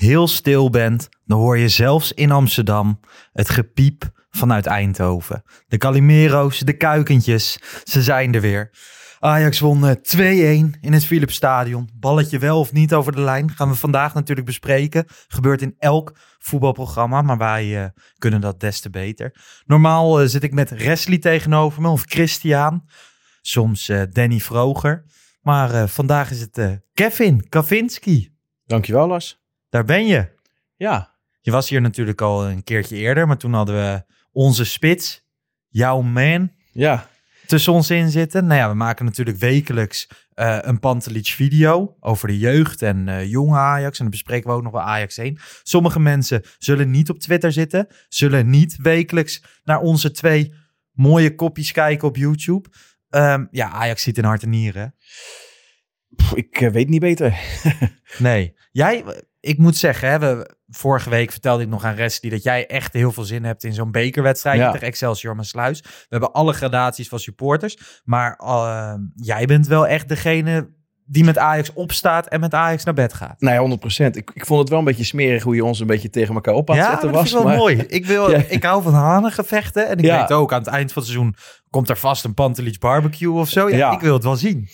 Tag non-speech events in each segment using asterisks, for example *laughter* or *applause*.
heel stil bent, dan hoor je zelfs in Amsterdam het gepiep vanuit Eindhoven. De Calimero's, de kuikentjes, ze zijn er weer. Ajax won eh, 2-1 in het Philipsstadion. Balletje wel of niet over de lijn gaan we vandaag natuurlijk bespreken. Gebeurt in elk voetbalprogramma, maar wij eh, kunnen dat des te beter. Normaal eh, zit ik met Wesley tegenover me of Christian. Soms eh, Danny Vroger. Maar eh, vandaag is het eh, Kevin Kavinski. Dankjewel, Lars. Daar ben je. Ja, Je was hier natuurlijk al een keertje eerder, maar toen hadden we onze spits, jouw man, ja. tussen ons in zitten. Nou ja, we maken natuurlijk wekelijks eh, een Pantelic video over de jeugd en eh, jonge Ajax. En dan bespreken we ook nog wel Ajax 1. Sommige mensen zullen niet op Twitter zitten, zullen niet wekelijks naar onze twee mooie kopjes kijken op YouTube. Ehm, ja, Ajax ziet in hart en nieren. Pff, ik eh, weet niet beter. *laughs* Nee. Jij, ik moet zeggen, hè, we, vorige week vertelde ik nog aan Wesley dat jij echt heel veel zin hebt in zo'n bekerwedstrijd Ja. tegen Excelsior Maasluis. We hebben alle gradaties van supporters, maar eh, jij bent wel echt degene die met Ajax opstaat en met Ajax naar bed gaat. Nee, 100 procent. Ik, ik vond het wel een beetje smerig hoe je ons een beetje tegen elkaar op aan het ja, zetten dat was. vind ik wel maar- mooi. Ik, wil, Ja. ik hou van hanengevechten en ik Ja. weet ook aan het eind van het seizoen komt er vast een Pantelich barbecue of zo. Ja, Ja. Ik wil het wel zien.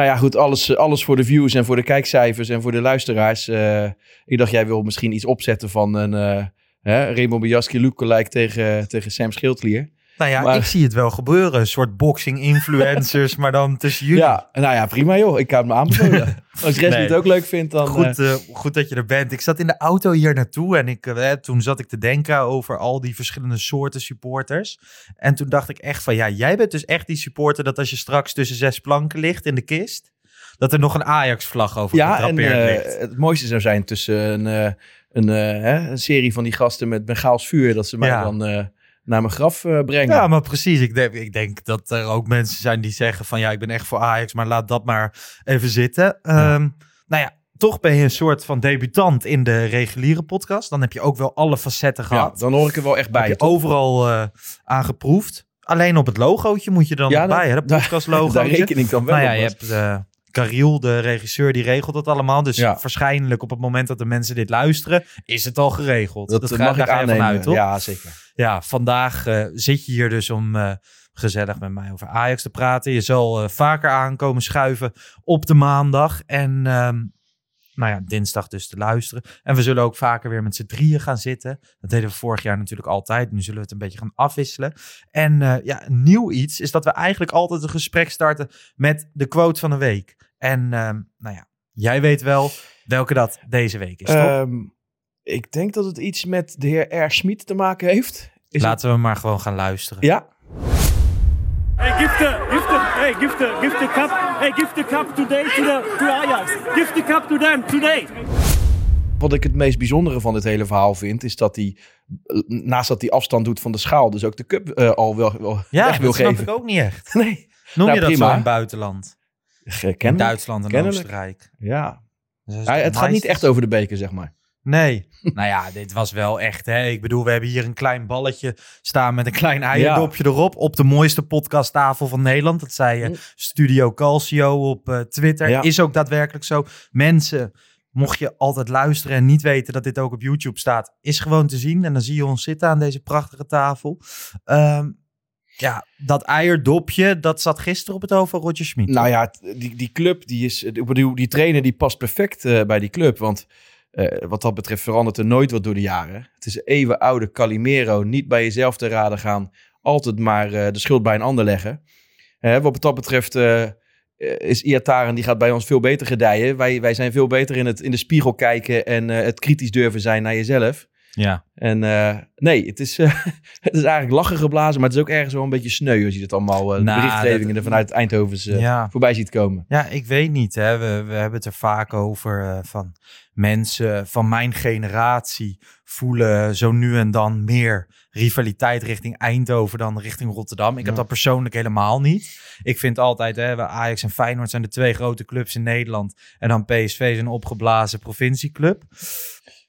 Nou ja, goed. Alles, alles voor de views en voor de kijkcijfers en voor de luisteraars. Eh, ik dacht, jij wil misschien iets opzetten van een uh, hè, Raymond Biaski lookalike tegen, tegen Sam Schildklier. Nou ja, Maar- ik zie het wel gebeuren. Een soort boxing influencers, *laughs* maar dan tussen jullie. Ja, nou ja, prima joh. Ik kan het me aanbevelen. *laughs* Als Resli Nee. het ook leuk vindt, dan... Goed, eh, eh, goed dat je er bent. Ik zat in de auto hier naartoe en ik, eh, toen zat ik te denken over al die verschillende soorten supporters. En toen dacht ik echt van, ja, jij bent dus echt die supporter dat als je straks tussen zes planken ligt in de kist, dat er nog een Ajax-vlag over Ja, en ligt. het mooiste zou zijn tussen een, eh, een, eh, hè, een serie van die gasten met Bengaals vuur, dat ze mij Ja. dan eh, naar mijn graf eh, brengen. Ja, maar precies. Ik denk, ik denk dat er ook mensen zijn die zeggen van, ja, ik ben echt voor Ajax, maar laat dat maar even zitten. Ehm, nou ja, toch ben je een soort van debutant in de reguliere podcast. Dan heb je ook wel alle facetten Ja, gehad. dan hoor ik er wel echt bij. Heb je toch? overal eh aangeproefd. Alleen op het logootje moet je dan Ja, bij, hè? *laughs* daar- De podcast logootje. Daar reken ik dan wel nou ja, op. je hebt eh Cariel, de regisseur, die regelt dat allemaal. Dus Ja. waarschijnlijk op het moment dat de mensen dit luisteren, is het al geregeld. dat, ga- mag daar ik ga je aannemen. vanuit, toch? Ja, zeker. Ja, vandaag eh, zit je hier dus om eh, gezellig met mij over Ajax te praten. Je zal eh, vaker aankomen schuiven op de maandag. En ehm, nou ja, dinsdag dus te luisteren. En we zullen ook vaker weer met z'n drieën gaan zitten. Dat deden we vorig jaar natuurlijk altijd. Nu zullen we het een beetje gaan afwisselen. En eh, ja, nieuw iets is dat we eigenlijk altijd een gesprek starten met de quote van de week. En ehm, nou ja, jij weet wel welke dat deze week is, toch? Ehm, ik denk dat het iets met de heer R. Schmid te maken heeft. Is Laten we maar gewoon gaan luisteren. Ja? Hey, give the, give the, hey, give the, give the cup, hey, give the cup today to the, to Ajax. Give the cup to them today. Wat ik het meest bijzondere van dit hele verhaal vind, is dat hij, naast dat hij afstand doet van de schaal, dus ook de cup eh, al wel, wel Ja, weg wil dat snap geven. ik ook niet echt. *laughs* Nee, Noem Nou, je dat prima. zo in het buitenland? In kennelijk. Duitsland en Kennelijk. Oostenrijk. Ja. Dus Ja, het gaat niet echt over de beker, zeg maar. Nee. nou ja, dit was wel echt, hè. Ik bedoel, we hebben hier een klein balletje staan met een klein eierdopje erop. Op de mooiste podcasttafel van Nederland. Dat zei eh, Studio Calcio op eh, Twitter. Ja. Is ook daadwerkelijk zo. Mensen, mocht je altijd luisteren en niet weten dat dit ook op YouTube staat, is gewoon te zien. En dan zie je ons zitten aan deze prachtige tafel. Ehm, ja, dat eierdopje, dat zat gisteren op het hoofd van Roger Schmid. Nou ja, die, die club, die is, ik bedoel, die trainer die past perfect eh, bij die club. Want eh, wat dat betreft verandert er nooit wat door de jaren. Het is een even oude Calimero. Niet bij jezelf te raden gaan. Altijd maar eh, de schuld bij een ander leggen. Hè, wat dat betreft eh, eh, is Iataren, die gaat bij ons veel beter gedijen. Wij, wij zijn veel beter in het in de spiegel kijken en eh, het kritisch durven zijn naar jezelf. Ja. En eh, nee, het is, eh, *laughs* het is eigenlijk lachen geblazen, maar het is ook ergens wel een beetje sneu als je het allemaal, eh, de Nou, berichtgevingen er vanuit Eindhovens eh, Ja. voorbij ziet komen. Ja, ik weet niet. Hè. We, we hebben het er vaak over eh, van mensen van mijn generatie voelen zo nu en dan meer rivaliteit richting Eindhoven dan richting Rotterdam. Ik heb dat persoonlijk helemaal niet. Ik vind altijd, hè, Ajax en Feyenoord zijn de twee grote clubs in Nederland. En dan PSV is een opgeblazen provincieclub.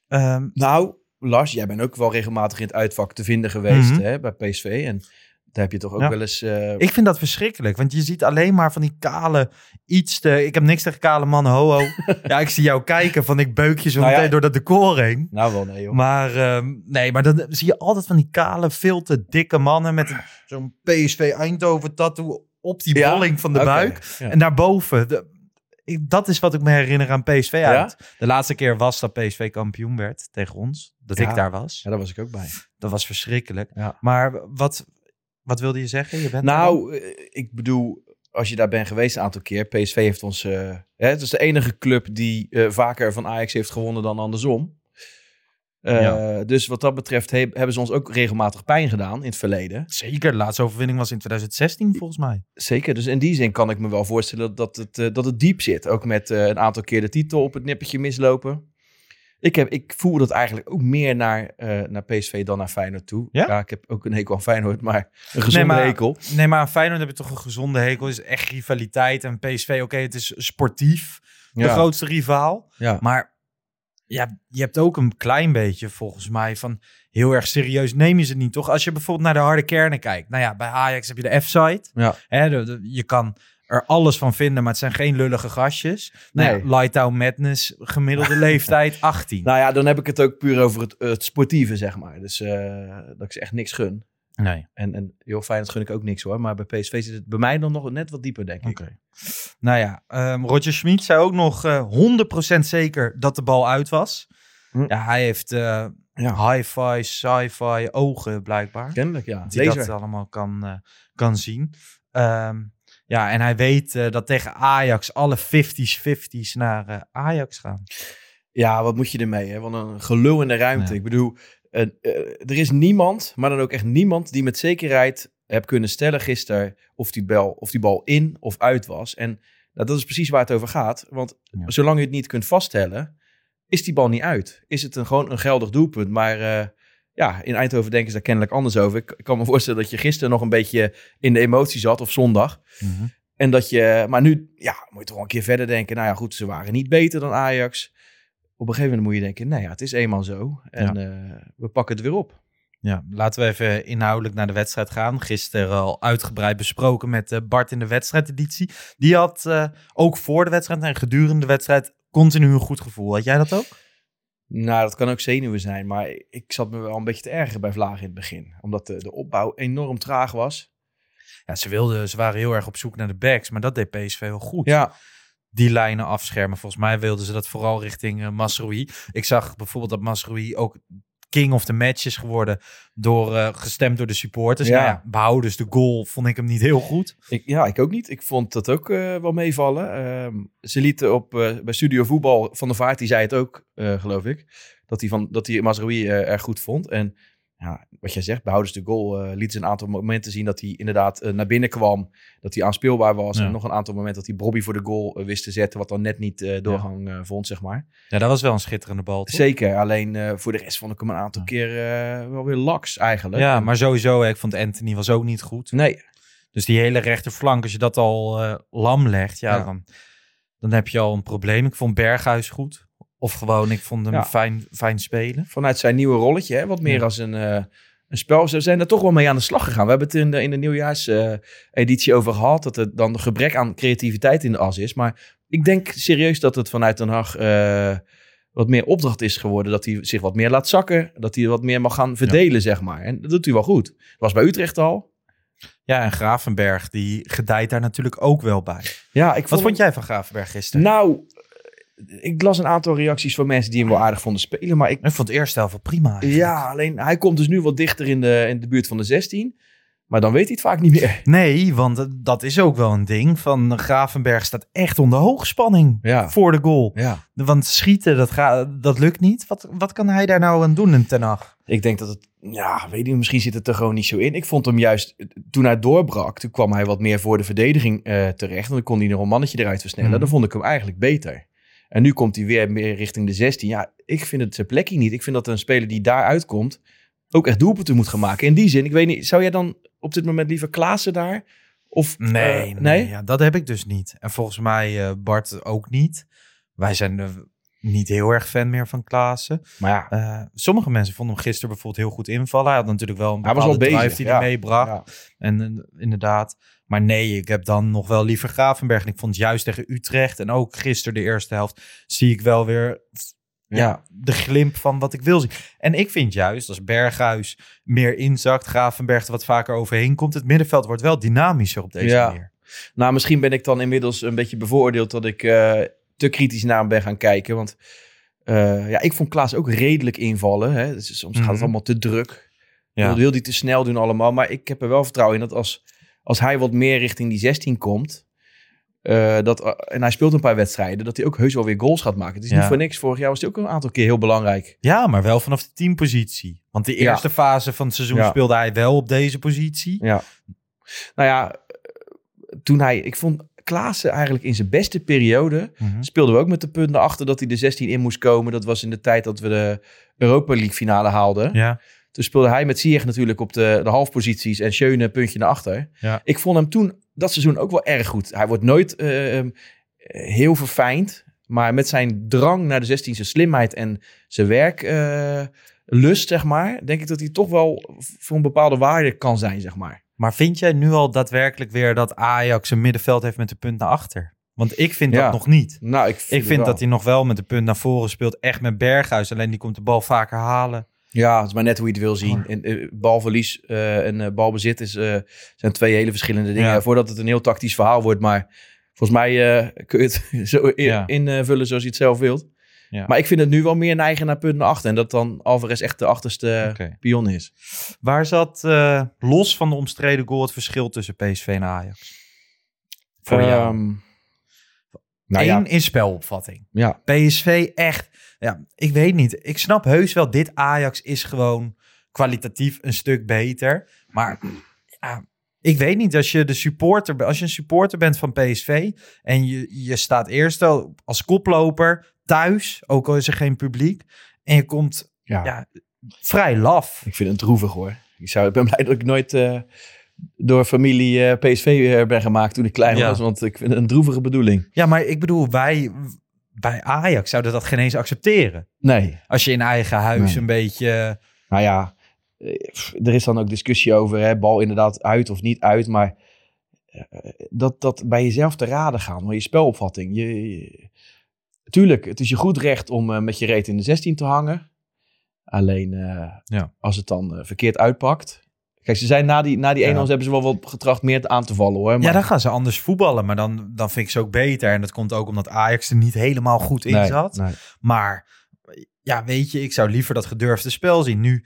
Ehm, Nou, Lars, jij bent ook wel regelmatig in het uitvak te vinden geweest Mhm. hè, bij PSV. En daar heb je toch ook Ja. wel eens... eh, ik vind dat verschrikkelijk, want je ziet alleen maar van die kale iets te... Ik heb niks tegen kale mannen, ho ho. *laughs* ja, ik zie jou kijken van ik beuk je zo Nou ja. meteen door dat decor heen. Nou wel, nee joh. Maar ehm, nee, maar dan zie je altijd van die kale, veel te dikke mannen met zo'n PSV Eindhoven tattoo op die Ja? bolling van de buik. En daarboven, de, ik, dat is wat ik me herinner aan PSV uit. De laatste keer was dat PSV kampioen werd tegen ons. Dat Ja. ik daar was. Ja, daar was ik ook bij. Dat was verschrikkelijk. Ja. Maar wat, wat wilde je zeggen? Je bent? Nou, eh, ik bedoel, als je daar bent geweest een aantal keer, PSV heeft ons... eh, hè, het is de enige club die eh, vaker van Ajax heeft gewonnen dan andersom. Ja. Dus wat dat betreft he- hebben ze ons ook regelmatig pijn gedaan in het verleden. Zeker, de laatste overwinning was in 2016 volgens mij. Zeker, dus in die zin kan ik me wel voorstellen dat het, dat het diep zit. Ook met een aantal keer de titel op het nippertje mislopen. Ik, heb, ik voel dat eigenlijk ook meer naar, eh, naar PSV dan naar Feyenoord toe. Ja? ik heb ook een hekel aan Feyenoord, maar een gezonde maar- hekel. Nee, maar aan Feyenoord heb je toch een gezonde hekel. Het is echt rivaliteit. En PSV, oké, het is sportief. De Ja. grootste rivaal. Ja. Maar ja, je hebt ook een klein beetje, volgens mij, van heel erg serieus neem je ze niet, toch? Als je bijvoorbeeld naar de harde kernen kijkt. Nou ja, bij Ajax heb je de F-site. Ja. Hè, de- de- je kan er alles van vinden, maar het zijn geen lullige gastjes. Nou Nee. ja, Lighttown Madness, gemiddelde *laughs* leeftijd 18. Nou ja, dan heb ik het ook puur over het, het sportieve, zeg maar. Dus eh, dat ik ze echt niks gun. Nee. En, en heel fijn, dat gun ik ook niks hoor. Maar bij PSV zit het bij mij dan nog net wat dieper, denk ik. Oké. Nou ja, ehm, Roger Schmid zei ook nog eh 100% zeker dat de bal uit was. Hm. Ja, hij heeft eh hi-fi, sci-fi ogen blijkbaar. Kennelijk, ja. Die Laser. dat allemaal kan, eh, kan zien. Ehm, ja, en hij weet eh, dat tegen Ajax alle 50s 50s naar eh, Ajax gaan. Ja, wat moet je ermee? Hè? Wat een gelul in de ruimte. Ik bedoel, eh, er is niemand, maar dan ook echt niemand, die met zekerheid heb kunnen stellen gisteren of die, bal, of die bal in of uit was. En nou, dat is precies waar het over gaat. Want Ja. zolang je het niet kunt vaststellen, is die bal niet uit. Is het een, gewoon een geldig doelpunt. Maar ja, in Eindhoven denken ze daar kennelijk anders over. Ik, ik kan me voorstellen dat je gisteren nog een beetje in de emotie zat, of zondag. En dat je, maar nu, ja, moet je toch wel een keer verder denken. Nou ja, goed, ze waren niet beter dan Ajax. Op een gegeven moment moet je denken, nou ja, het is eenmaal zo. En eh, we pakken het weer op. Ja, laten we even inhoudelijk naar de wedstrijd gaan. Gisteren al uitgebreid besproken met eh, Bart in de wedstrijdeditie. Die had eh, ook voor de wedstrijd en gedurende de wedstrijd continu een goed gevoel. Had jij dat ook? Nou, dat kan ook zenuwen zijn. Maar ik zat me wel een beetje te ergeren bij Vlagen in het begin. Omdat de, de opbouw enorm traag was. Ja, ze, wilden, ze waren heel erg op zoek naar de backs, maar dat deed PSV wel goed. Ja, Die lijnen afschermen. Volgens mij wilden ze dat vooral richting uh, Masroui. Ik zag bijvoorbeeld dat Masroui ook king of the match is geworden door uh, gestemd door de supporters. Ja. Nou ja, behoudens de goal vond ik hem niet heel goed. ik, ja, ik ook niet. Ik vond dat ook uh, wel meevallen. Ehm, ze lieten op, uh, bij Studio Voetbal, Van der Vaart, die zei het ook, geloof ik. Dat hij, van, dat hij erg goed vond. En ja, wat jij zegt, behoudens de goal, uh, liet ze een aantal momenten zien dat hij inderdaad uh, naar binnen kwam. Dat hij aanspeelbaar was. Ja. En nog een aantal momenten dat hij Bobby voor de goal uh, wist te zetten. Wat dan net niet doorgang vond, zeg maar. Ja, dat was wel een schitterende bal. Toch? Zeker, alleen voor de rest vond ik hem een aantal keer uh, wel weer laks eigenlijk. Ja, maar sowieso, ik vond Anthony was ook niet goed. Nee. Dus die hele rechterflank, als je dat al lam legt, ja, ja, Dan, dan heb je al een probleem. Ik vond Berghuis goed. Of gewoon, ik vond hem ja. fijn, fijn spelen. Vanuit zijn nieuwe rolletje, hè? wat meer ja. als een, uh, een spel. Ze zijn er toch wel mee aan de slag gegaan. We hebben het in de, in de nieuwjaarseditie uh, over gehad. Dat er dan gebrek aan creativiteit in de as is. Maar ik denk serieus dat het vanuit Den Haag uh, wat meer opdracht is geworden. Dat hij zich wat meer laat zakken. Dat hij wat meer mag gaan verdelen, ja. zeg maar. En dat doet hij wel goed. Was bij Utrecht al. Ja, en Gravenberg, die gedijt daar natuurlijk ook wel bij. Ja, ik vond Wat vond jij van Gravenberg gisteren? Nou, ik las een aantal reacties van mensen die hem wel aardig vonden spelen. Maar ik, Ik vond het eerste helft wel prima. eigenlijk. ja, alleen hij komt dus nu wat dichter in de, in de buurt van de 16. Maar dan weet hij het vaak niet meer. Nee, want dat is ook wel een ding. Van Gravenberg staat echt onder hoogspanning Ja. voor de goal. Ja. Want schieten, dat, ga, dat lukt niet. Wat, wat kan hij daar nou aan doen in Ten Hag? Ik denk dat het, ja, weet ik, misschien zit het er gewoon niet zo in. Ik vond hem juist, toen hij doorbrak, toen kwam hij wat meer voor de verdediging eh, terecht. En dan kon hij nog een mannetje eruit versnellen. Mhm. Dan vond ik hem eigenlijk beter. En nu komt hij weer meer richting de 16. Ja, ik vind het zijn plekje niet. Ik vind dat een speler die daar uitkomt ook echt doelpunten moet gaan maken. In die zin, ik weet niet, zou jij dan op dit moment liever Klaassen daar? Of, Nee, eh, nee, nee? Ja, dat heb ik dus niet. En volgens mij eh, Bart ook niet. Wij zijn niet heel erg fan meer van Klaassen. Maar ja, Eh, sommige mensen vonden hem gisteren bijvoorbeeld heel goed invallen. Hij had natuurlijk wel een Hij was bepaalde wel drive bezig, die ja. hij meebracht. Ja. En eh, inderdaad. Maar nee, ik heb dan nog wel liever Gravenberg. En ik vond juist tegen Utrecht en ook gisteren de eerste helft... zie ik wel weer ja. de glimp van wat ik wil zien. En ik vind juist, als Berghuis meer inzakt... Gravenberg er wat vaker overheen komt... het middenveld wordt wel dynamischer op deze manier. Nou, misschien ben ik dan inmiddels een beetje bevooroordeeld dat ik eh, te kritisch naar hem ben gaan kijken. Want eh, ja, ik vond Klaas ook redelijk invallen. Hè. Dus soms gaat Mhm. het allemaal te druk. Ja. Dan wil hij te snel doen allemaal. Maar ik heb er wel vertrouwen in dat als, als hij wat meer richting die 16 komt... eh, dat, eh, en hij speelt een paar wedstrijden, dat hij ook heus wel weer goals gaat maken. Het is Ja. niet voor niks. Vorig jaar was hij ook een aantal keer heel belangrijk. Ja, maar wel vanaf de teampositie. Want de Ja. eerste fase van het seizoen Ja. speelde hij wel op deze positie. Ja. Nou ja, toen hij... Ik vond Klaassen eigenlijk in zijn beste periode... Mhm. speelden we ook met de punten achter dat hij de 16 in moest komen. Dat was in de tijd dat we de Europa League finale haalden. Ja. Toen speelde hij met Ziyech natuurlijk op de, de halfposities en Schöne een puntje naar achter. Ja. Ik vond hem toen dat seizoen ook wel erg goed. Hij wordt nooit eh, eh, heel verfijnd. Maar met zijn drang naar de 16, zijn slimheid en zijn werklust, zeg maar, denk ik dat hij toch wel voor een bepaalde waarde kan zijn, zeg maar. Maar vind jij nu al daadwerkelijk weer dat Ajax een middenveld heeft met de punt naar achter? Want ik vind Ja. dat nog niet. Nou, ik vind dat hij nog wel met de punt naar voren speelt. Echt met Berghuis. Alleen die komt de bal vaker halen. Ja, het is maar net hoe je het wil zien. Maar- En, eh, balverlies eh, en eh, balbezit is, zijn twee hele verschillende dingen. Ja. Voordat het een heel tactisch verhaal wordt. Maar volgens mij kun je het *laughs* zo in- Ja. invullen zoals je het zelf wilt. Ja. Maar ik vind het nu wel meer neigen naar punt naar achter. En dat dan Alvarez echt de achterste pion is. Waar zat eh, los van de omstreden goal het verschil tussen PSV en Ajax? Voor jou. Ehm, nou Eén ja, is spelopvatting. ja, PSV echt, ja, ik weet niet. Ik snap heus wel, dit Ajax is gewoon kwalitatief een stuk beter. Maar ja, ik weet niet, als je, de supporter, als je een supporter bent van PSV en je, je staat eerst al als koploper thuis, ook al is er geen publiek, en je komt ja. ja, vrij laf. ik vind het droevig hoor. Ik, zou, ik ben blij dat ik nooit eh, door familie eh, PSV eh, ben gemaakt toen ik klein Ja. was. Want ik vind het een droevige bedoeling. Ja, maar ik bedoel, wij bij Ajax zouden dat geen eens accepteren. Nee, Als je in eigen huis Nee. een beetje... Nou ja, er is dan ook discussie over, hè, bal inderdaad uit of niet uit, maar eh, dat, dat bij jezelf te raden gaan, maar je spelopvatting. Je, je- tuurlijk, het is je goed recht om eh, met je reet in de 16 te hangen. Alleen eh, Ja. als het dan eh, verkeerd uitpakt. Kijk, ze zijn na die, na die Ja. 1-0 hebben ze wel wat getracht meer aan te vallen hoor. Maar, Ja, dan gaan ze anders voetballen. Maar dan, dan vind ik ze ook beter. En dat komt ook omdat Ajax er niet helemaal goed in Nee, zat. nee. Maar ja, weet je, ik zou liever dat gedurfde spel zien. Nu,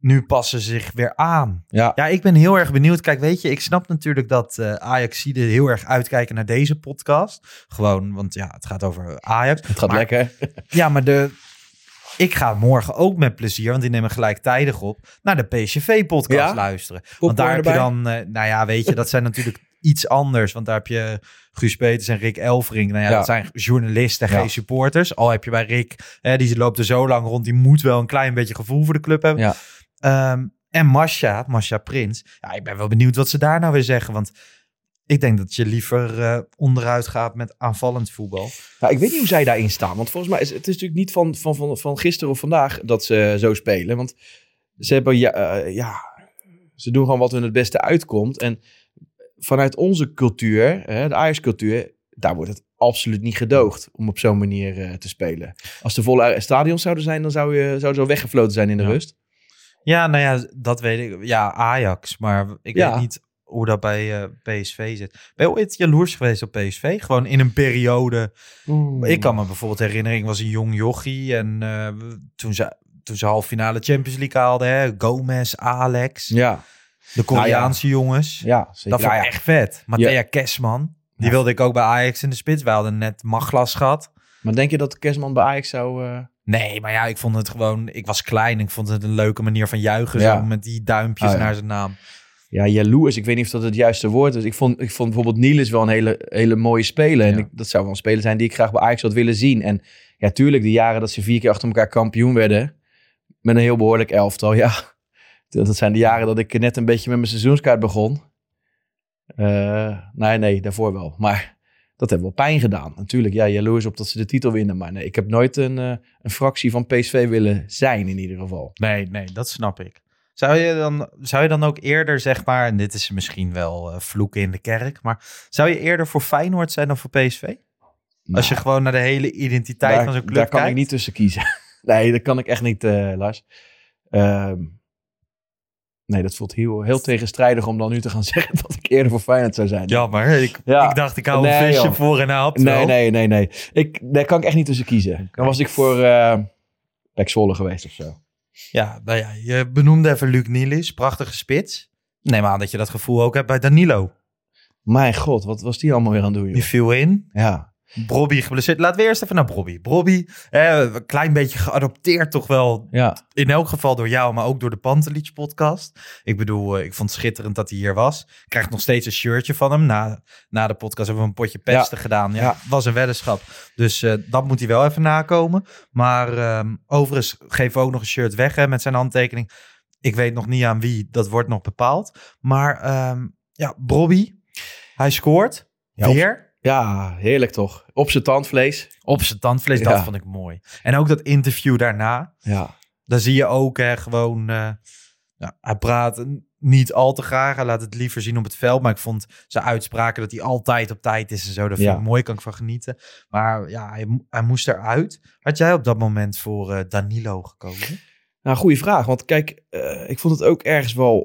nu passen ze zich weer aan. Ja. Ja, ik ben heel erg benieuwd. Kijk, weet je, ik snap natuurlijk dat eh ajax er heel erg uitkijken naar deze podcast. Gewoon, want ja, het gaat over Ajax. Het gaat Maar- lekker. *laughs* Ja, maar de... Ik ga morgen ook met plezier, want die nemen gelijktijdig op, naar de PSV-podcast Ja? luisteren. Want daar heb je dan, eh, nou ja, weet je, dat zijn natuurlijk iets anders. Want daar heb je Guus Peters en Rick Elvering. Nou ja, Ja. dat zijn journalisten, Ja. geen supporters. Al heb je bij Rick, hè, die loopt er zo lang rond, die moet wel een klein beetje gevoel voor de club hebben. Ja. Ehm, en Masha, Masha Prins. Ja, ik ben wel benieuwd wat ze daar nou weer zeggen. Want ik denk dat je liever eh, onderuit gaat met aanvallend voetbal. Nou, ik weet niet hoe zij daarin staan. Want volgens mij is het is natuurlijk niet van, van, van, van gisteren of vandaag dat ze zo spelen. Want ze hebben ja, eh, ja, ze doen gewoon wat hun het beste uitkomt. En vanuit onze cultuur, hè, de Ajax-cultuur, daar wordt het absoluut niet gedoogd om op zo'n manier eh, te spelen. Als er volle stadions zouden zijn, dan zou je zou zo weggefloten zijn in de Ja. rust. Ja, nou ja, dat weet ik. Ja, Ajax. Maar ik Ja. weet niet hoe dat bij eh, PSV zit. Ben je ooit jaloers geweest op PSV? Gewoon in een periode. Ik kan me bijvoorbeeld herinneren, ik was een jong jochie. En eh, toen, ze, toen ze half finale Champions League haalden. Hè, Gomez, Alex, Ja, de Koreaanse jongens. ja zeker. Dat vond ik Ja, ja. echt vet. Matthea Kessman. Die Ja. wilde ik ook bij Ajax in de spits. We hadden net Maglas gehad. Maar denk je dat Kerstman bij Ajax zou... eh, Nee, maar ja, ik vond het gewoon... Ik was klein. Ik vond het een leuke manier van juichen. Ja. Zo met die duimpjes ja. naar zijn naam. Ja, jaloers. Ik weet niet of dat het juiste woord is. Ik vond, ik vond bijvoorbeeld Niels wel een hele, hele mooie speler. En ik, dat zou wel een speler zijn die ik graag bij Ajax had willen zien. En ja, tuurlijk, de jaren dat ze vier keer achter elkaar kampioen werden. Met een heel behoorlijk elftal. Ja, *laughs* dat dat zijn de jaren dat ik net een beetje met mijn seizoenskaart begon. Eh, nee, nee, daarvoor wel. Maar dat heeft wel pijn gedaan. Natuurlijk, ja, jaloers op dat ze de titel winnen. Maar nee, ik heb nooit een, eh, een fractie van PSV willen zijn in ieder geval. Nee, nee, dat snap ik. Zou je dan, zou je dan ook eerder, zeg maar... En dit is misschien wel eh, vloeken in de kerk. Maar zou je eerder voor Feyenoord zijn dan voor PSV? Als je gewoon naar de hele identiteit daar, van zo'n club daar kan kijkt? ik niet tussen kiezen. *laughs* nee, dat kan ik echt niet, eh, Lars. Ehm, nee, dat voelt heel, heel tegenstrijdig om dan nu te gaan *laughs* zeggen dat ik eerder voor Feyenoord zou zijn. Jammer. Ik, Ja. ik dacht, ik hou Nee, een visje joh. voor en haap nee, nee, nee, nee. Ik, daar kan ik echt niet tussen kiezen. Dan was ik voor eh Pek Zwolle geweest of zo. Ja, nou ja, je benoemde even Luc Nielis. Prachtige spits. Neem aan dat je dat gevoel ook hebt bij Danilo. Mijn god, wat was die allemaal weer aan het doen? Die Joh? viel in. Ja. Brobby geblesseerd. Laten we eerst even naar Brobby. Brobby, eh, een klein beetje geadopteerd toch wel. Ja. In elk geval door jou, maar ook door de Pantelich podcast. Ik bedoel, eh, ik vond het schitterend dat hij hier was. Ik krijg nog steeds een shirtje van hem. Na, na de podcast hebben we een potje pesten gedaan. Ja, Ja. was een weddenschap. Dus eh, dat moet hij wel even nakomen. Maar ehm, overigens geven we ook nog een shirt weg hè, met zijn handtekening. Ik weet nog niet aan wie, dat wordt nog bepaald. Maar ehm, ja, Brobby, hij scoort. Ja, weer. Ja, heerlijk toch? Op zijn tandvlees. Op zijn tandvlees, dat Ja. vond ik mooi. En ook dat interview daarna. Ja. Daar zie je ook hè, gewoon... eh, hij praat niet al te graag. Hij laat het liever zien op het veld. Maar ik vond zijn uitspraken dat hij altijd op tijd is en zo. Dat vind Ja. ik mooi, kan ik van genieten. Maar ja, hij, hij moest eruit. Had jij op dat moment voor eh, Danilo gekozen? Nou, goede vraag. Want kijk, eh, ik vond het ook ergens wel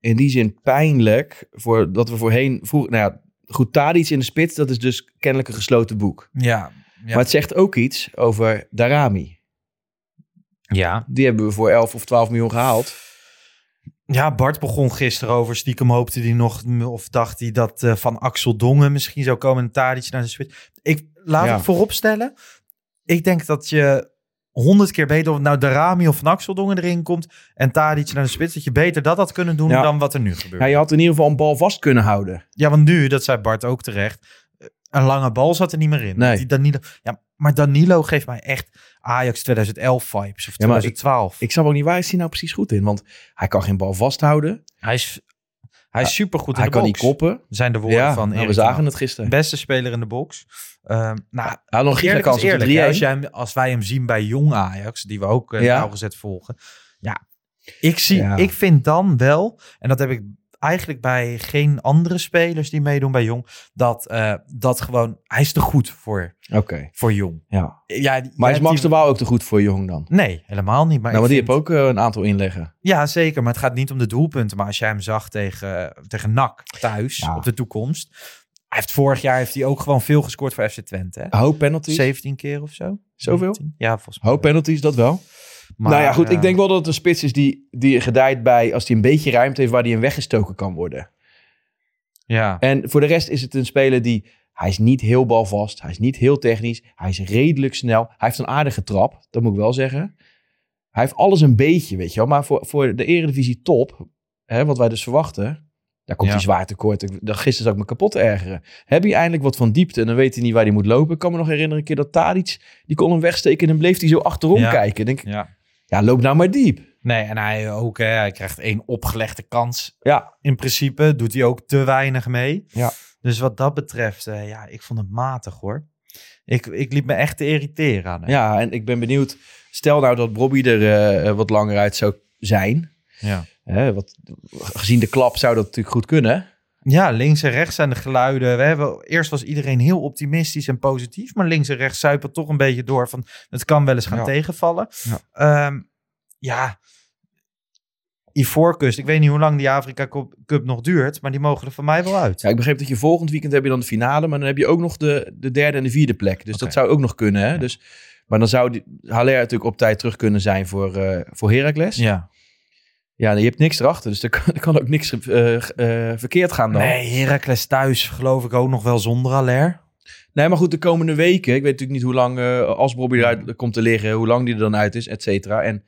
in die zin pijnlijk. Voor, dat we voorheen... Vroeg, nou ja, goed, Tadic in de spits, dat is dus kennelijk een gesloten boek. Ja. Ja. Maar het zegt ook iets over Darami. ja. Die hebben we voor 11 of 12 miljoen gehaald. Ja, Bart begon gisteren over. Stiekem hoopte hij nog, of dacht hij dat eh, van Axel Dongen misschien zou komen en Tadic naar de spits. Ik laat Ja. het vooropstellen. Ik denk dat je honderd keer beter, of nou Darami of van Axel Dongen erin komt en Tadic naar de spits, dat je beter dat had kunnen doen Ja. dan wat er nu gebeurt. Ja, je had in ieder geval een bal vast kunnen houden. Ja, want nu, dat zei Bart ook terecht, eh, een lange bal zat er niet meer in. Nee. Die Danilo, ja, maar Danilo geeft mij echt Ajax 2011 vibes of Ja, maar ik- 2012. Ik snap ook niet waar is hij nou precies goed in. Want hij kan geen bal vasthouden. hij is, hij is supergoed in hij de kan box. niet koppen. Zijn de woorden Ja, van nou, we zagen het gisteren. Beste speler in de box. Ehm nou, Hij had nog een eerlijk kans is op de eerlijk. hè, 3-1. Als, jij hem- als wij hem zien bij jong Ajax, die we ook Ja. nauwgezet volgen. Ja, ik, zie, Ja. ik vind dan wel, en dat heb ik eigenlijk bij geen andere spelers die meedoen bij jong, dat, eh, dat gewoon, hij is te goed voor, Oké, voor jong. ja. Ja, die- Maar is Max de die- Waal ook te goed voor Jong dan? Nee, helemaal niet. Maar nou, want die vind- heeft ook eh, een aantal inleggen. Ja, zeker. Maar het gaat niet om de doelpunten. Maar als jij hem zag tegen, tegen NAC thuis Ja. op de toekomst. Hij heeft vorig jaar heeft hij ook gewoon veel gescoord voor FC Twente. Hè? Hoop penalties. 17 keer of zo. Zoveel? 19? Ja, volgens mij. Hoop penalties, dat wel. Maar, nou ja, goed. eh, ik denk wel dat het een spits is die, die gedijt bij... als hij een beetje ruimte heeft waar hij in weggestoken kan worden. Ja. En voor de rest is het een speler die... Hij is niet heel balvast. Hij is niet heel technisch. Hij is redelijk snel. Hij heeft een aardige trap. Dat moet ik wel zeggen. Hij heeft alles een beetje, weet je wel. Maar voor, voor de Eredivisie top... Hè, wat wij dus verwachten... Daar komt Ja. hij zwaar tekort. Ik, gisteren zag ik me kapot ergeren. Heb je eindelijk wat van diepte en dan weet hij niet waar hij moet lopen. Ik kan me nog herinneren een keer dat Tadic... die kon hem wegsteken en dan bleef hij zo achterom Ja. kijken. Denk ik, ja. ja, loop nou maar diep. Nee, en hij ook, hè, hij krijgt één opgelegde kans. Ja, In principe doet hij ook te weinig mee. Ja. Dus wat dat betreft, eh, ja, ik vond het matig hoor. Ik, ik liep me echt te irriteren aan hem. ja, en ik ben benieuwd. Stel nou dat Bobby er eh, wat langer uit zou zijn. Ja. Hè, wat, gezien de klap zou dat natuurlijk goed kunnen. Ja, links en rechts zijn de geluiden. We hebben, eerst was iedereen heel optimistisch en positief. Maar links en rechts zuipen toch een beetje door van... het kan wel eens gaan Ja. tegenvallen. Ja. Ehm, ja, Ivoorkust, ik weet niet hoe lang die Afrika Cup, nog duurt, maar die mogen er van mij wel uit. Ja, ik begreep dat je volgend weekend heb je dan de finale, maar dan heb je ook nog de, de derde en de vierde plek. Dus dat zou ook nog kunnen. Hè? Dus, maar dan zou die, Haller natuurlijk op tijd terug kunnen zijn voor, eh voor Heracles. Ja. Ja. je hebt niks erachter, dus er kan, er kan ook niks eh, eh, verkeerd gaan dan. Nee, Heracles thuis geloof ik ook nog wel zonder Aller. Nee, maar goed, de komende weken. Ik weet natuurlijk niet hoe lang, eh, als Bobby eruit komt te liggen, hoe lang die er dan uit is, et cetera. En,